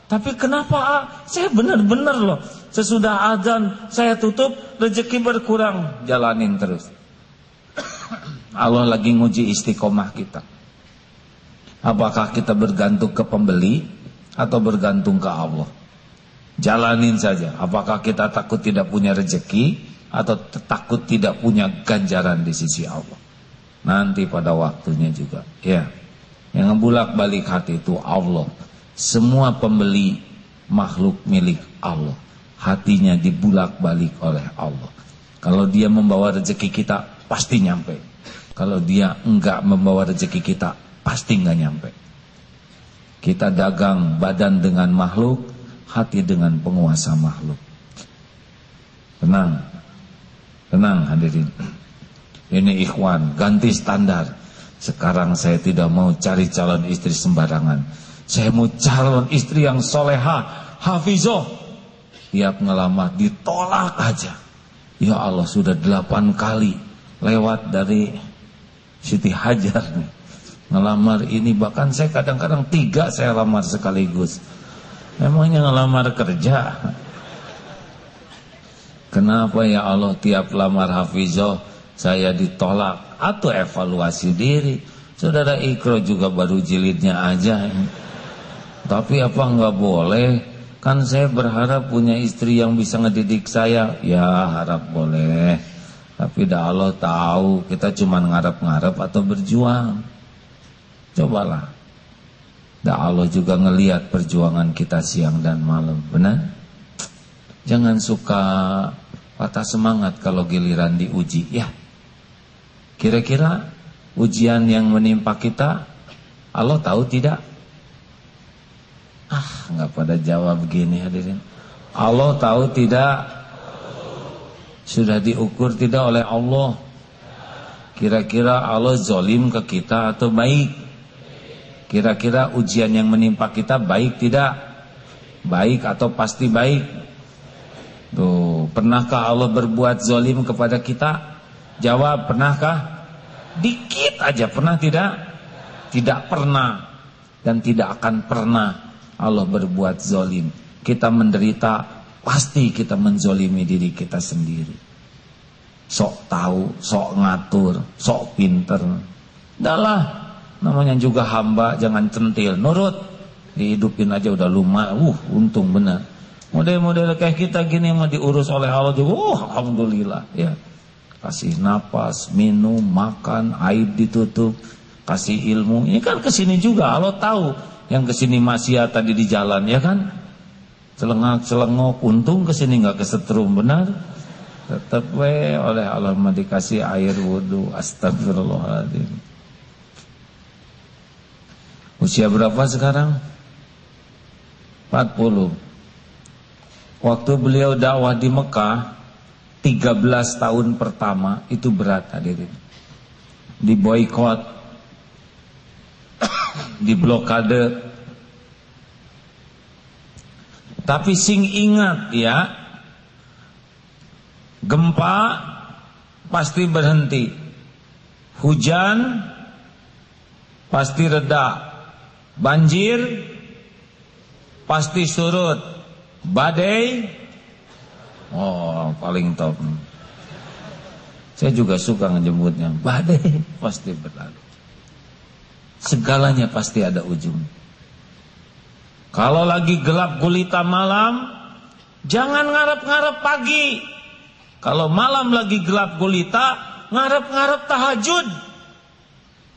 Tapi kenapa ah? Saya benar-benar loh. Sesudah azan saya tutup, rezeki berkurang. Jalanin terus. Allah lagi nguji istiqomah kita. Apakah kita bergantung ke pembeli atau bergantung ke Allah? Jalanin saja. Apakah kita takut tidak punya rezeki atau takut tidak punya ganjaran di sisi Allah? Nanti pada waktunya juga. Ya. Yang ngebulak balik hati itu Allah. Semua pembeli makhluk milik Allah. Hatinya dibulak balik oleh Allah. Kalau dia membawa rezeki kita pasti nyampe. Kalau dia enggak membawa rezeki kita pasti nggak nyampe. Kita dagang badan dengan makhluk, hati dengan penguasa makhluk. Tenang, tenang hadirin. Ini ikhwan, ganti standar. Sekarang saya tidak mau cari calon istri sembarangan. Saya mau calon istri yang soleha, hafizoh. Tiap ngelamar ditolak aja. Ya Allah sudah delapan kali lewat dari Siti Hajar nih. Ngelamar ini bahkan saya kadang-kadang tiga saya lamar sekaligus. Memangnya ngelamar kerja? Kenapa ya Allah tiap lamar Hafizoh saya ditolak? Atau evaluasi diri. Saudara Ikro juga baru jilidnya aja. Tapi apa nggak boleh kan saya berharap punya istri yang bisa ngedidik saya ya harap boleh tapi dah Allah tahu kita cuma ngarep-ngarep atau berjuang Cobalah. Dan Allah juga ngelihat perjuangan kita siang dan malam, benar? Jangan suka patah semangat kalau giliran diuji, ya. Kira-kira ujian yang menimpa kita Allah tahu tidak? Ah, nggak pada jawab begini hadirin. Allah tahu tidak? Sudah diukur tidak oleh Allah? Kira-kira Allah zolim ke kita atau baik? Kira-kira ujian yang menimpa kita baik tidak? Baik atau pasti baik? Tuh, pernahkah Allah berbuat zolim kepada kita? Jawab, pernahkah? Dikit aja, pernah tidak? Tidak pernah dan tidak akan pernah Allah berbuat zolim. Kita menderita, pasti kita menzolimi diri kita sendiri. Sok tahu, sok ngatur, sok pinter. Dahlah, Namanya juga hamba jangan centil, nurut. Dihidupin aja udah lumayan, uh untung benar. Model-model kayak kita gini mau diurus oleh Allah juga, uh alhamdulillah ya. Kasih napas, minum, makan, aib ditutup, kasih ilmu. Ini kan ke sini juga Allah tahu yang ke sini masih tadi di jalan ya kan. Celengak celengok, untung ke sini nggak kesetrum benar. Tetap we oleh Allah dikasih air wudhu. Astagfirullahaladzim. Usia berapa sekarang? 40 Waktu beliau dakwah di Mekah 13 tahun pertama itu berat hadirin Di boykot Di blokade Tapi sing ingat ya Gempa Pasti berhenti Hujan Pasti reda Banjir pasti surut. Badai oh paling top. Saya juga suka ngejemputnya. Badai pasti berlalu. Segalanya pasti ada ujung. Kalau lagi gelap gulita malam, jangan ngarep-ngarep pagi. Kalau malam lagi gelap gulita, ngarep-ngarep tahajud.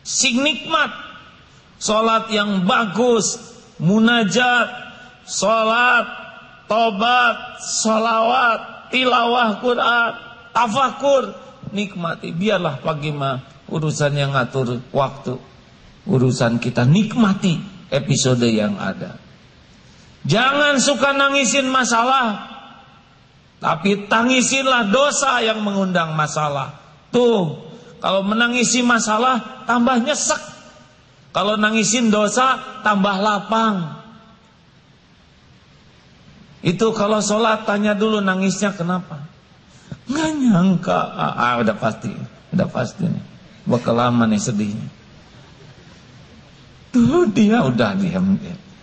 Sing nikmat. Salat yang bagus, munajat, salat, tobat, salawat, tilawah Quran, tafakur, nikmati. Biarlah pagi mah urusan yang ngatur waktu. Urusan kita nikmati episode yang ada. Jangan suka nangisin masalah. Tapi tangisinlah dosa yang mengundang masalah. Tuh, kalau menangisi masalah tambah nyesek. Kalau nangisin dosa tambah lapang. Itu kalau sholat tanya dulu nangisnya kenapa? Nggak nyangka. Ah, ah udah pasti, udah pasti nih. Bakal lama nih sedihnya. Tuh dia udah diam.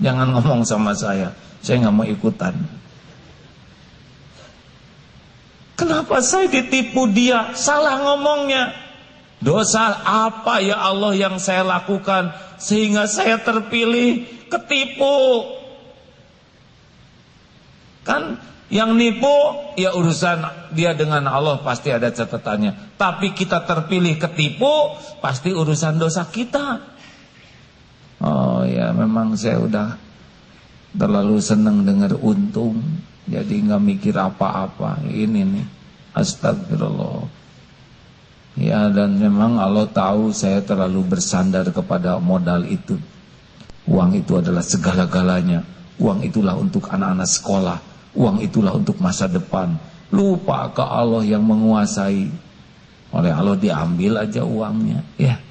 Jangan ngomong sama saya. Saya nggak mau ikutan. Kenapa saya ditipu dia? Salah ngomongnya. Dosa apa ya Allah yang saya lakukan sehingga saya terpilih ketipu? Kan yang nipu ya urusan dia dengan Allah pasti ada catatannya. Tapi kita terpilih ketipu pasti urusan dosa kita. Oh ya memang saya udah terlalu senang dengar untung. Jadi nggak mikir apa-apa. Ini nih. Astagfirullah. Ya dan memang Allah tahu saya terlalu bersandar kepada modal itu. Uang itu adalah segala-galanya. Uang itulah untuk anak-anak sekolah Uang itulah untuk masa depan. Lupa ke Allah yang menguasai. Oleh Allah diambil aja uangnya. Ya.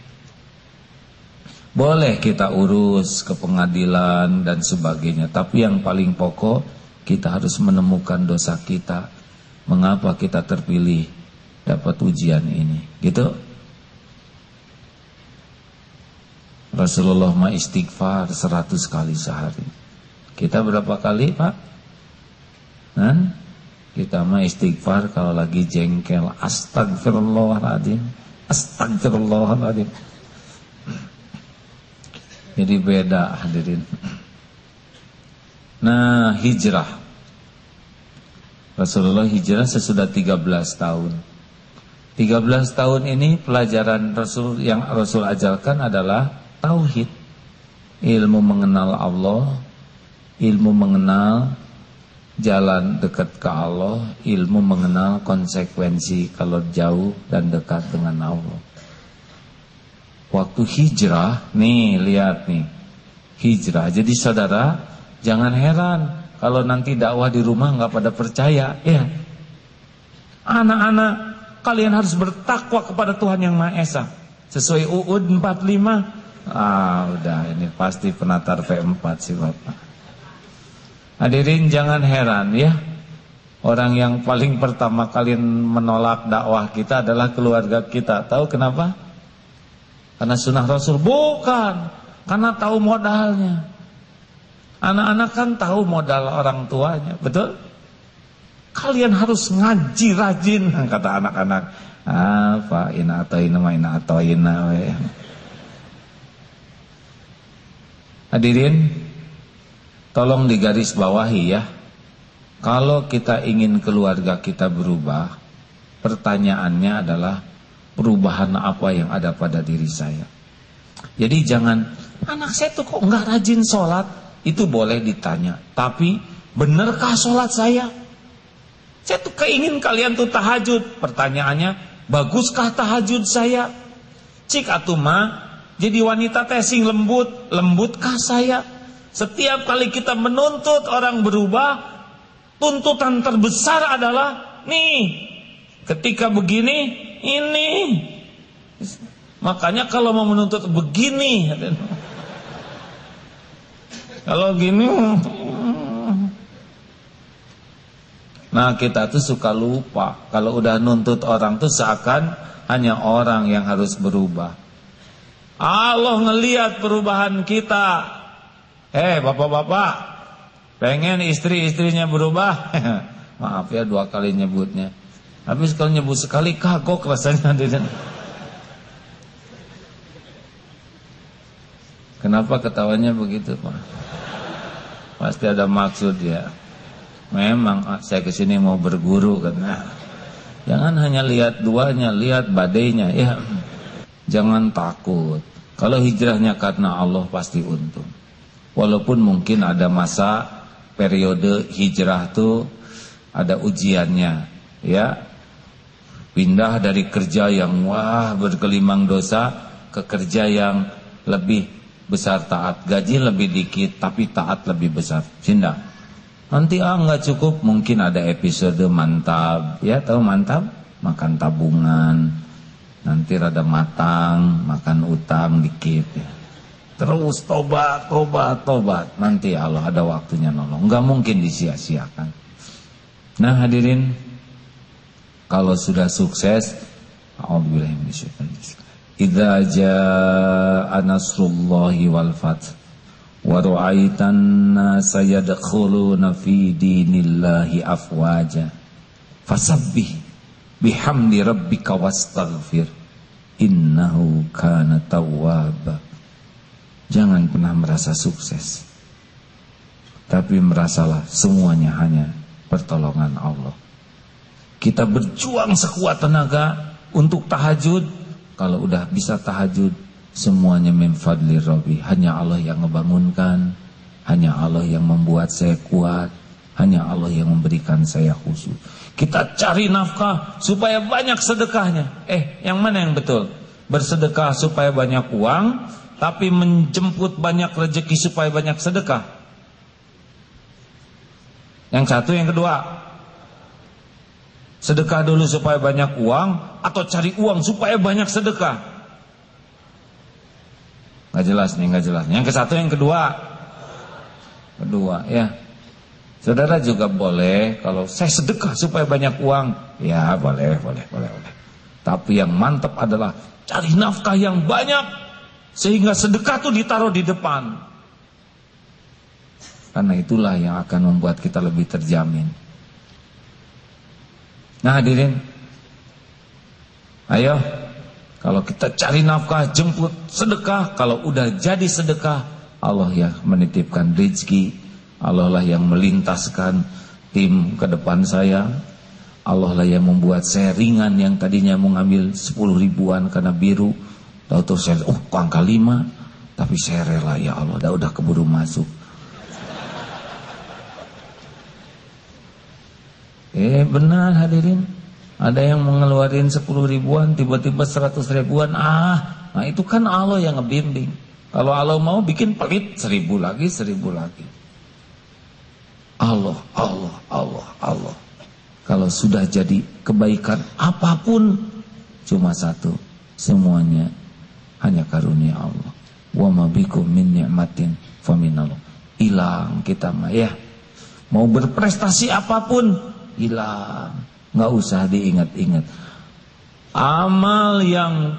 Boleh kita urus ke pengadilan dan sebagainya. Tapi yang paling pokok kita harus menemukan dosa kita. Mengapa kita terpilih dapat ujian ini. Gitu. Rasulullah ma istighfar 100 kali sehari. Kita berapa kali Pak? Hah? Kita mah istighfar kalau lagi jengkel. Astagfirullahaladzim. Astagfirullahaladzim. Jadi beda hadirin. Nah hijrah. Rasulullah hijrah sesudah 13 tahun. 13 tahun ini pelajaran Rasul yang Rasul ajarkan adalah tauhid. Ilmu mengenal Allah, ilmu mengenal jalan dekat ke Allah, ilmu mengenal konsekuensi kalau jauh dan dekat dengan Allah. Waktu hijrah, nih lihat nih, hijrah. Jadi saudara, jangan heran kalau nanti dakwah di rumah nggak pada percaya, ya. Anak-anak, kalian harus bertakwa kepada Tuhan yang Maha Esa. Sesuai UUD 45. Ah, udah ini pasti penatar P4 sih Bapak. Hadirin jangan heran ya. Orang yang paling pertama kali menolak dakwah kita adalah keluarga kita. Tahu kenapa? Karena sunnah Rasul bukan. Karena tahu modalnya. Anak-anak kan tahu modal orang tuanya, betul? Kalian harus ngaji rajin kata anak-anak. Apa ina atau ina ina atau ina. Hadirin, Tolong digaris bawahi ya. Kalau kita ingin keluarga kita berubah, pertanyaannya adalah perubahan apa yang ada pada diri saya. Jadi jangan anak saya tuh kok nggak rajin sholat, itu boleh ditanya. Tapi benarkah sholat saya? Saya tuh keingin kalian tuh tahajud. Pertanyaannya, baguskah tahajud saya? Cik atuma, jadi wanita tesing lembut, lembutkah saya? Setiap kali kita menuntut orang berubah, tuntutan terbesar adalah nih, ketika begini, ini. Makanya kalau mau menuntut begini, kalau gini, nah kita tuh suka lupa. Kalau udah nuntut orang tuh seakan hanya orang yang harus berubah. Allah ngelihat perubahan kita Eh bapak-bapak Pengen istri-istrinya berubah Maaf ya dua kali nyebutnya Habis kalau nyebut sekali kagok rasanya Kenapa ketawanya begitu Pak? Pasti ada maksud ya Memang ah, saya ke sini mau berguru karena Jangan hanya lihat duanya, lihat badainya ya. Jangan takut. Kalau hijrahnya karena Allah pasti untung. Walaupun mungkin ada masa periode hijrah tuh ada ujiannya, ya. Pindah dari kerja yang wah berkelimang dosa ke kerja yang lebih besar taat, gaji lebih dikit tapi taat lebih besar. Cinta. Nanti ah nggak cukup, mungkin ada episode mantap, ya tahu mantap? Makan tabungan, nanti rada matang, makan utang dikit ya. Terus tobat, tobat, tobat. Nanti Allah ada waktunya nolong. Enggak mungkin disia-siakan. Nah hadirin, kalau sudah sukses, Idza jaa nasrullahi wal fath wa ra'aitan nasa yadkhuluna fi dinillahi afwaja fasabbih bihamdi rabbika wastaghfir innahu kana tawwaba Jangan pernah merasa sukses. Tapi merasalah semuanya hanya pertolongan Allah. Kita berjuang sekuat tenaga untuk tahajud. Kalau udah bisa tahajud, semuanya memfadli Rabbi. Hanya Allah yang ngebangunkan. Hanya Allah yang membuat saya kuat. Hanya Allah yang memberikan saya khusus. Kita cari nafkah supaya banyak sedekahnya. Eh, yang mana yang betul? Bersedekah supaya banyak uang tapi menjemput banyak rezeki supaya banyak sedekah. Yang satu, yang kedua. Sedekah dulu supaya banyak uang atau cari uang supaya banyak sedekah. Gak jelas nih, gak jelas. Yang ke satu, yang kedua. Kedua, ya. Saudara juga boleh kalau saya sedekah supaya banyak uang, ya boleh, boleh, boleh, boleh. Tapi yang mantap adalah cari nafkah yang banyak sehingga sedekah itu ditaruh di depan. Karena itulah yang akan membuat kita lebih terjamin. Nah hadirin. Ayo. Kalau kita cari nafkah, jemput sedekah. Kalau udah jadi sedekah, Allah yang menitipkan rezeki. Allah lah yang melintaskan tim ke depan saya. Allah lah yang membuat saya ringan yang tadinya mau ngambil 10 ribuan karena biru Tahu-tahu saya, oh angka lima, tapi saya rela ya Allah, dah udah keburu masuk. Eh benar hadirin, ada yang mengeluarin 10 ribuan, tiba-tiba 100 ribuan, ah, nah itu kan Allah yang ngebimbing. Kalau Allah mau bikin pelit, seribu lagi, seribu lagi. Allah, Allah, Allah, Allah. Kalau sudah jadi kebaikan apa pun, cuma satu, semuanya hanya karunia Allah. Wa ma bikum min ni'matin faminallah. Hilang kita mah ya. Mau berprestasi apa pun hilang. Enggak usah diingat-ingat. Amal yang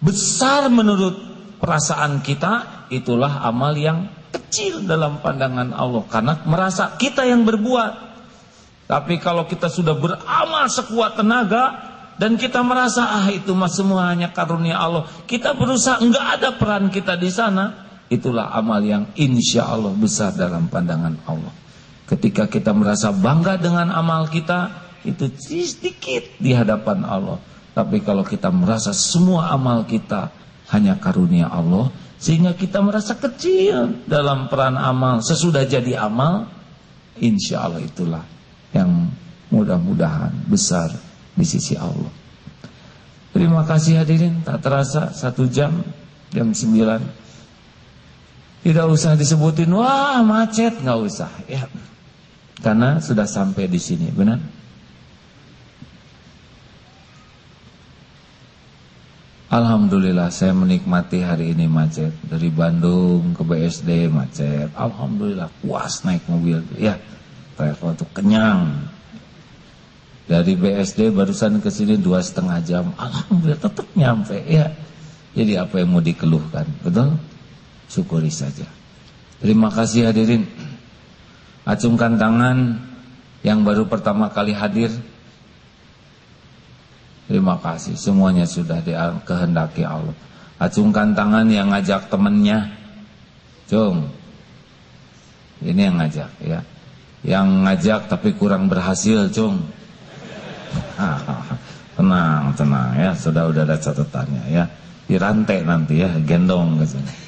besar menurut perasaan kita itulah amal yang kecil dalam pandangan Allah karena merasa kita yang berbuat. Tapi kalau kita sudah beramal sekuat tenaga, dan kita merasa ah itu mah semua hanya karunia Allah. Kita berusaha enggak ada peran kita di sana. Itulah amal yang insya Allah besar dalam pandangan Allah. Ketika kita merasa bangga dengan amal kita, itu sedikit di hadapan Allah. Tapi kalau kita merasa semua amal kita hanya karunia Allah, sehingga kita merasa kecil dalam peran amal. Sesudah jadi amal, insya Allah itulah yang mudah-mudahan besar di sisi Allah. Terima kasih hadirin, tak terasa satu jam, jam sembilan. Tidak usah disebutin, wah macet, nggak usah. Ya, karena sudah sampai di sini, benar? Alhamdulillah saya menikmati hari ini macet Dari Bandung ke BSD macet Alhamdulillah puas naik mobil Ya travel itu kenyang dari BSD barusan ke sini dua setengah jam, alhamdulillah tetap nyampe ya. Jadi apa yang mau dikeluhkan, betul? Syukuri saja. Terima kasih hadirin. Acungkan tangan yang baru pertama kali hadir. Terima kasih, semuanya sudah dikehendaki Allah. Acungkan tangan yang ngajak temennya. Cung. Ini yang ngajak ya. Yang ngajak tapi kurang berhasil, cung. tenang, tenang ya, sudah udah ada catatannya ya. Dirantai nanti ya, gendong ke sini.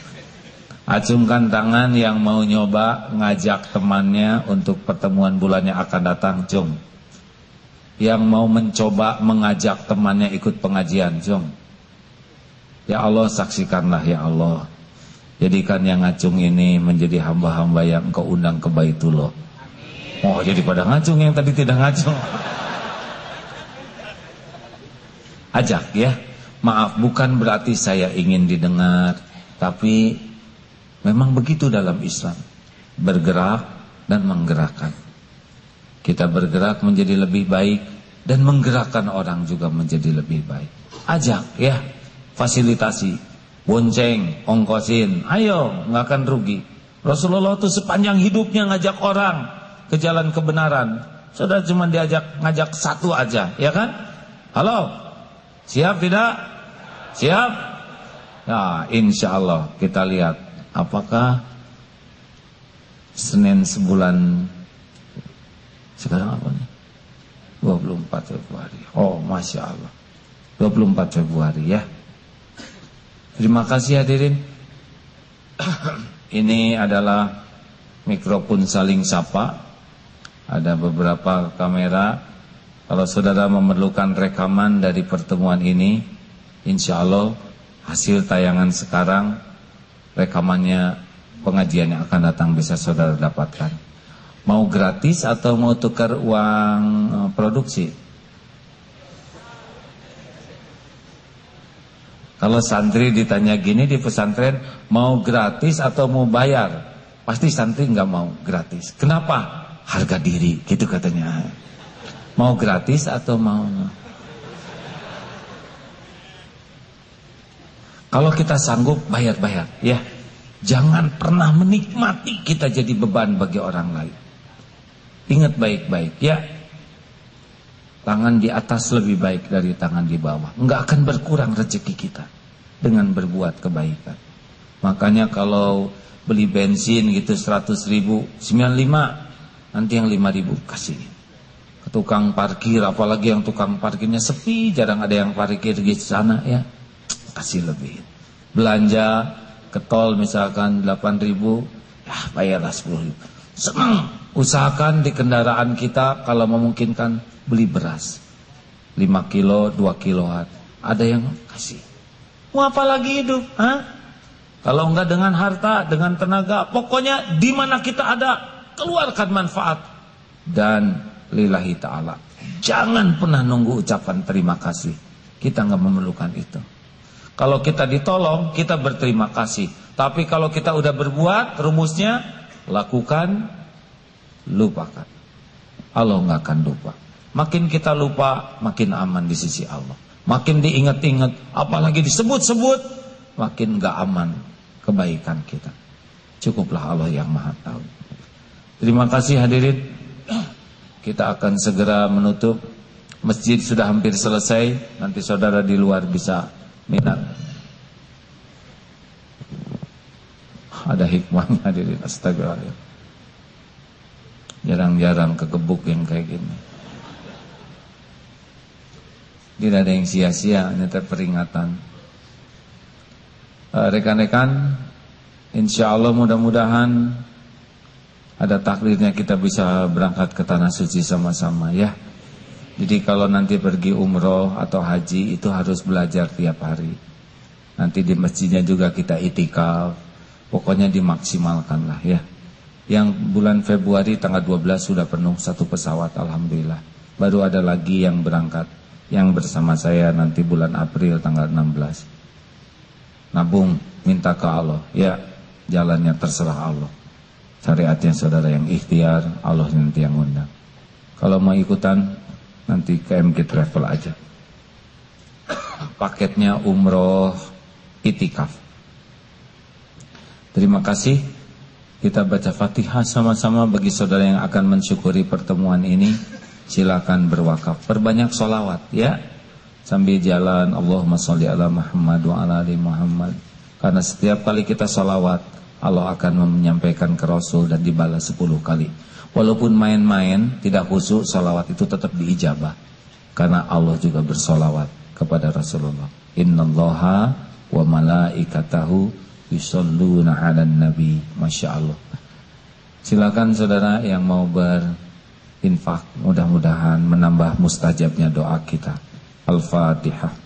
Acungkan tangan yang mau nyoba ngajak temannya untuk pertemuan bulan yang akan datang, cung. Yang mau mencoba mengajak temannya ikut pengajian, cung. Ya Allah saksikanlah ya Allah. Jadikan yang ngacung ini menjadi hamba-hamba yang engkau undang ke Baitullah. Oh jadi pada ngacung yang tadi tidak ngacung. Ajak ya. Maaf bukan berarti saya ingin didengar. Tapi memang begitu dalam Islam. Bergerak dan menggerakkan. Kita bergerak menjadi lebih baik. Dan menggerakkan orang juga menjadi lebih baik. Ajak ya. Fasilitasi bonceng, ongkosin, ayo nggak akan rugi. Rasulullah itu sepanjang hidupnya ngajak orang ke jalan kebenaran. Saudara cuma diajak ngajak satu aja, ya kan? Halo, siap tidak? Siap? Ya, insya Allah kita lihat apakah Senin sebulan sekarang apa nih? 24 Februari. Oh, masya Allah. 24 Februari ya. Terima kasih hadirin. Ini adalah mikrofon saling sapa. Ada beberapa kamera. Kalau saudara memerlukan rekaman dari pertemuan ini, insya Allah hasil tayangan sekarang, rekamannya pengajian yang akan datang bisa saudara dapatkan. Mau gratis atau mau tukar uang eh, produksi? Kalau santri ditanya gini di pesantren mau gratis atau mau bayar, pasti santri nggak mau gratis. Kenapa? Harga diri, gitu katanya. Mau gratis atau mau? Kalau kita sanggup bayar-bayar, ya. Jangan pernah menikmati kita jadi beban bagi orang lain. Ingat baik-baik, ya. Tangan di atas lebih baik dari tangan di bawah. Enggak akan berkurang rezeki kita dengan berbuat kebaikan. Makanya kalau beli bensin gitu 100 ribu, 95, nanti yang 5 ribu kasih. Tukang parkir, apalagi yang tukang parkirnya sepi, jarang ada yang parkir di sana ya, kasih lebih. Belanja ke tol misalkan 8 ribu, ya bayarlah 10 ribu. Senang, usahakan di kendaraan kita kalau memungkinkan beli beras. 5 kilo 2 kiloan. Ada yang kasih. Mau apa lagi hidup Hah? kalau enggak dengan harta dengan tenaga pokoknya di mana kita ada keluarkan manfaat. Dan lillahi ta'ala jangan pernah nunggu ucapan terima kasih. Kita enggak memerlukan itu kalau kita ditolong kita berterima kasih tapi kalau kita udah berbuat rumusnya lakukan lupakan Allah enggak akan lupa Makin kita lupa, makin aman di sisi Allah. Makin diingat-ingat, apalagi disebut-sebut, makin gak aman kebaikan kita. Cukuplah Allah yang maha tahu. Terima kasih hadirin. Kita akan segera menutup. Masjid sudah hampir selesai. Nanti saudara di luar bisa minat. Ada hikmahnya hadirin. Astagfirullah. Jarang-jarang kegebuk yang kayak gini. Tidak ada yang sia-sia, ini peringatan. Eh, rekan-rekan, insya Allah mudah-mudahan ada takdirnya kita bisa berangkat ke tanah suci sama-sama ya. Jadi kalau nanti pergi umroh atau haji itu harus belajar tiap hari. Nanti di masjidnya juga kita itikaf. Pokoknya dimaksimalkan lah ya. Yang bulan Februari tanggal 12 sudah penuh satu pesawat Alhamdulillah. Baru ada lagi yang berangkat yang bersama saya nanti bulan April tanggal 16. Nabung minta ke Allah, ya jalannya terserah Allah. Syariatnya saudara yang ikhtiar, Allah nanti yang undang. Kalau mau ikutan nanti ke MG Travel aja. Paketnya umroh itikaf. Terima kasih. Kita baca Fatihah sama-sama bagi saudara yang akan mensyukuri pertemuan ini silakan berwakaf. Perbanyak solawat ya. Sambil jalan Allahumma sholli ala Muhammad wa ala ali Muhammad. Karena setiap kali kita solawat Allah akan menyampaikan ke Rasul dan dibalas 10 kali. Walaupun main-main tidak khusus solawat itu tetap diijabah. Karena Allah juga bersolawat kepada Rasulullah. Innallaha wa malaikatahu yusalluna 'alan nabi. Masya Allah. Silakan saudara yang mau berinfak, mudah-mudahan menambah mustajabnya doa kita. Al-Fatihah.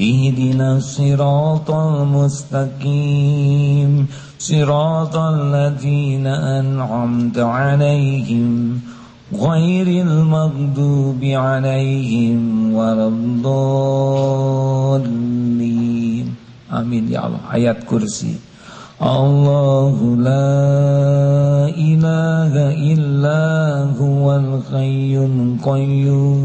اهدنا الصراط المستقيم. صراط الذين أنعمت عليهم غير المغضوب عليهم ولا الضالين. آمين يا الله. آيات كرسي. الله لا إله إلا هو الحي القيوم.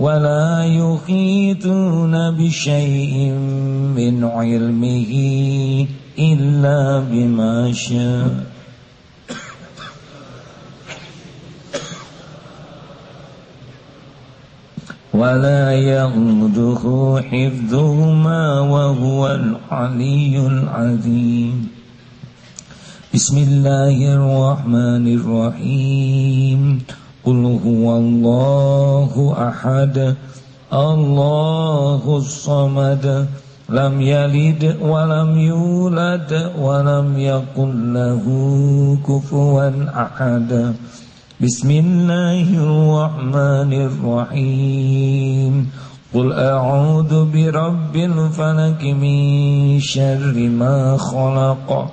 ولا يحيطون بشيء من علمه إلا بما شاء. ولا يغده حفظهما وهو العلي العظيم. بسم الله الرحمن الرحيم. قل هو الله أحد الله الصمد لم يلد ولم يولد ولم يكن له كفوا أحد. بسم الله الرحمن الرحيم. قل أعوذ برب الفلك من شر ما خلق.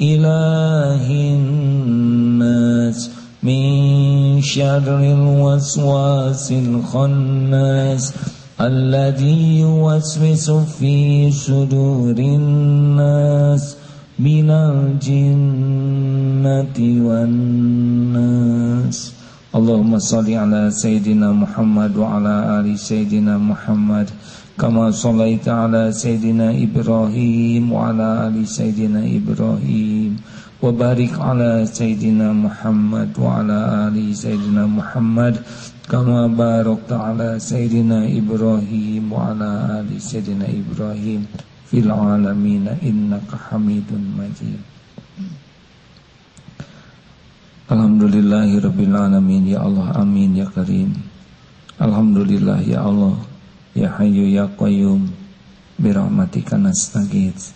إله الناس من شر الوسواس الخناس الذي يوسوس في صدور الناس من الجنة والناس. اللهم صل على سيدنا محمد وعلى آل سيدنا محمد. كما صليت على سيدنا إبراهيم وعلى آل سيدنا إبراهيم وبارك على سيدنا محمد وعلى آل سيدنا محمد كما باركت على سيدنا إبراهيم وعلى آل سيدنا إبراهيم في العالمين إنك حميد مجيد Alhamdulillahirrabbilalamin Ya Allah amin ya karim Alhamdulillah ya Allah Ya Hayyu Ya Qayyum Birahmatika nastagith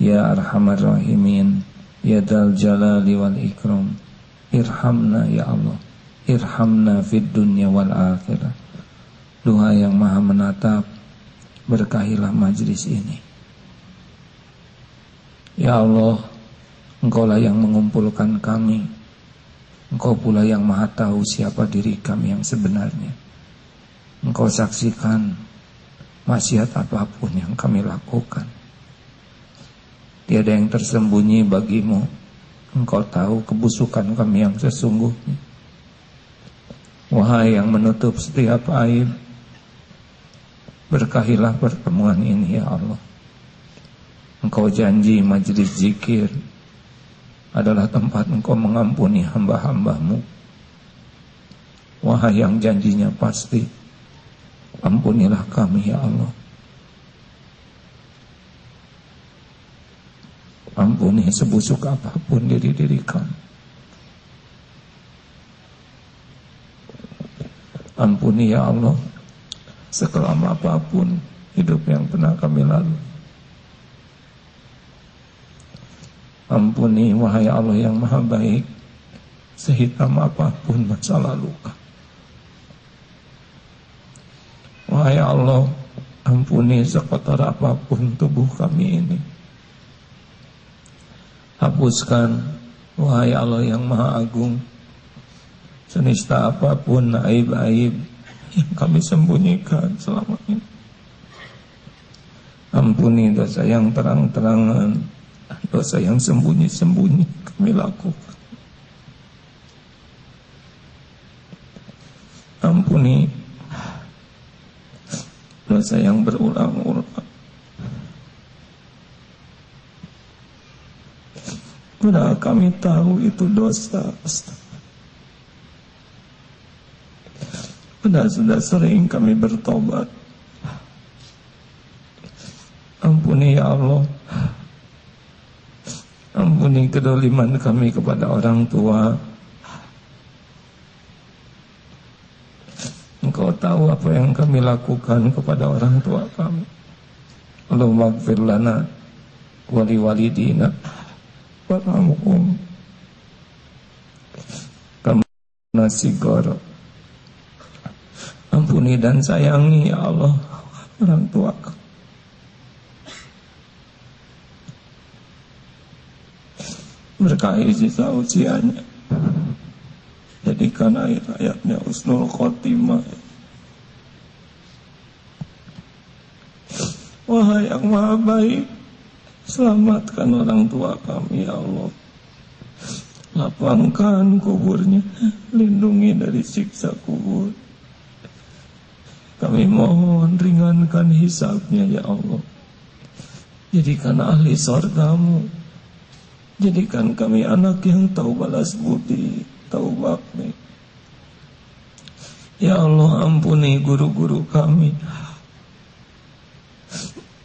Ya Arhamar Rahimin Ya Dal Jalali wal Ikram. Irhamna Ya Allah Irhamna fid dunya wal akhirah. Doa yang maha menatap Berkahilah majlis ini. Ya Allah Engkaulah yang mengumpulkan kami. Engkau pula yang maha tahu siapa diri kami yang sebenarnya. Engkau saksikan maksiat apa pun yang kami lakukan. Tiada yang tersembunyi bagimu. Engkau tahu kebusukan kami yang sesungguhnya. Wahai yang menutup setiap aib, berkahilah pertemuan ini ya Allah. Engkau janji majlis zikir adalah tempat engkau mengampuni hamba-hambamu. Wahai yang janjinya pasti, Ampunilah kami ya Allah. Ampuni sebusuk apa pun diri-diri kami. Ampuni ya Allah Sekelam apa pun hidup yang pernah kami lalui. Ampuni wahai Allah yang maha baik Sehitam apa pun masa lalu Wahai Allah Ampuni sekotor apa pun tubuh kami ini. Hapuskan Wahai Allah yang maha agung Senista apa pun aib-aib Yang kami sembunyikan selama ini. Ampuni dosa yang terang-terangan Dosa yang sembunyi-sembunyi kami lakukan. Ampuni dosa yang berulang-ulang. Padahal kami tahu itu dosa. Padahal sudah sering kami bertobat. Ampuni ya Allah. Ampuni kedoliman kami kepada orang tua Engkau tahu apa yang kami lakukan kepada orang tua kami. Allahumma gfir lana Wali walidina warhamhum kama nasigara ampuni dan sayangi ya Allah orang tua. Berkahi sisa usianya jadikan air ayatnya usnul khotimah wahai yang maha baik. Selamatkan orang tua kami ya Allah. Lapangkan kuburnya Lindungi dari siksa kubur. Kami mohon ringankan hisabnya ya Allah. Jadikan ahli sorgamu. Jadikan kami anak yang tahu balas budi Tahu bakti. Ya Allah ampuni guru-guru kami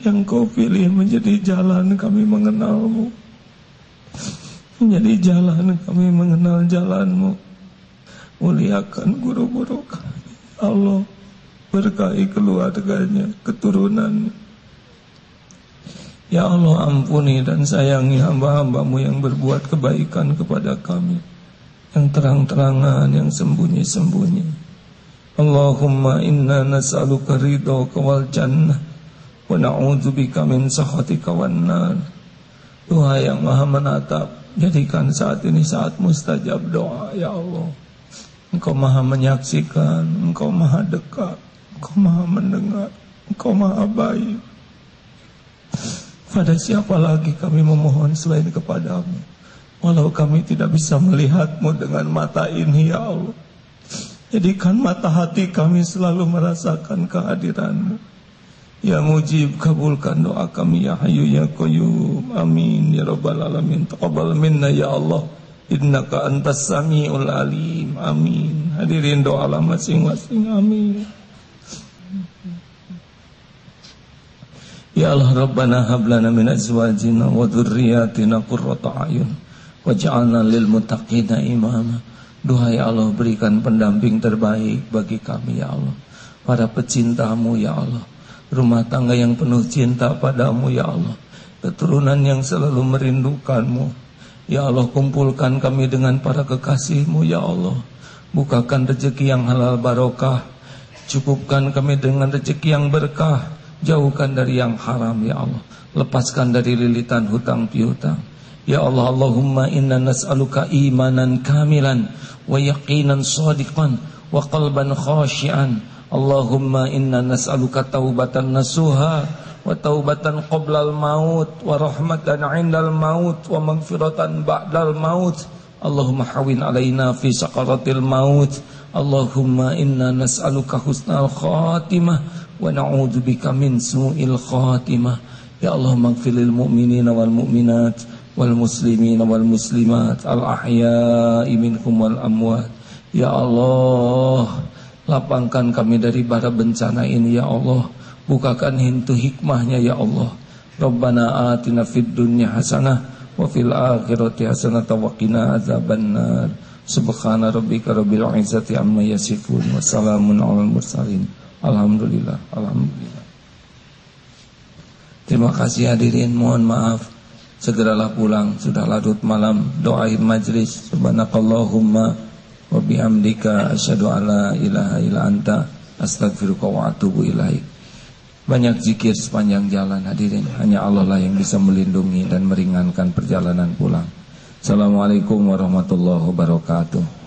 yang kau pilih menjadi jalan kami mengenalmu. Menjadi jalan kami mengenal jalanmu. Muliakan guru-guru kami. Allah berkahi keluarganya keturunannya. Ya Allah ampuni dan sayangi hamba-hambamu yang berbuat kebaikan kepada kami. Yang terang-terangan, yang sembunyi-sembunyi. Allahumma inna nas'aluka ridho wal jannah Wa na'udzubika min sakhatika wan nar. Tuhan yang Maha menatap, jadikan saat ini saat mustajab doa ya Allah. Engkau Maha menyaksikan, Engkau Maha dekat, Engkau Maha mendengar, Engkau Maha baik. Pada siapa lagi kami memohon selain kepadamu Walau kami tidak bisa melihatmu dengan mata ini ya Allah Jadikan mata hati kami selalu merasakan kehadiranmu Ya mujib kabulkan doa kami ya hayu ya qayyum. Amin ya rabbal alamin. Taqabbal minna ya Allah. Innaka antas samiul alim. Amin. Hadirin doa masing-masing. Amin. Ya Allah Rabbana hablana min azwajina wa dhurriyyatina qurrata ayun. Waj'alna lil muttaqina imama. Doa ya Allah berikan pendamping terbaik bagi kami ya Allah. Para pecintamu ya Allah rumah tangga yang penuh cinta padamu ya Allah. Keturunan yang selalu merindukanmu. Ya Allah kumpulkan kami dengan para kekasihmu ya Allah. Bukakan rezeki yang halal barokah. Cukupkan kami dengan rezeki yang berkah. Jauhkan dari yang haram ya Allah. Lepaskan dari lilitan hutang piutang. Ya Allah Allahumma inna nas'aluka imanan kamilan wa yaqinan sadiqan wa qalban khashian Allahumma inna nas'aluka taubatan nasuha wa taubatan qoblal maut wa rahmatan indal maut wa maghfiratan ba'dal maut. Allahumma hawin alaina fi sakaratil maut. Allahumma inna nas'aluka husnal khatimah wa na'udzubika min su'il khatimah. Ya Allah maghfiril mu'minina wal mu'minat wal muslimina wal muslimat al ahya'i minhum wal amwat. Ya Allah Lapangkan kami dari bara bencana ini ya Allah. Bukakan hintu hikmahnya ya Allah. Rabbana atina fid dunya hasanah Wa fil akhirati hasanah wa qina azabannar. Subhana rabbika rabbil izzati amma yasifun wa salamun alal mursalin. Alhamdulillah, alhamdulillah. Terima kasih hadirin, mohon maaf. Segeralah pulang sudah larut malam. Doain majlis. Subhanakallahumma wa bihamdika asyhadu alla ilaha illa anta astaghfiruka wa atubu ilaik. Banyak zikir sepanjang jalan hadirin. Hanya Allah lah yang bisa melindungi dan meringankan perjalanan pulang. Assalamualaikum warahmatullahi wabarakatuh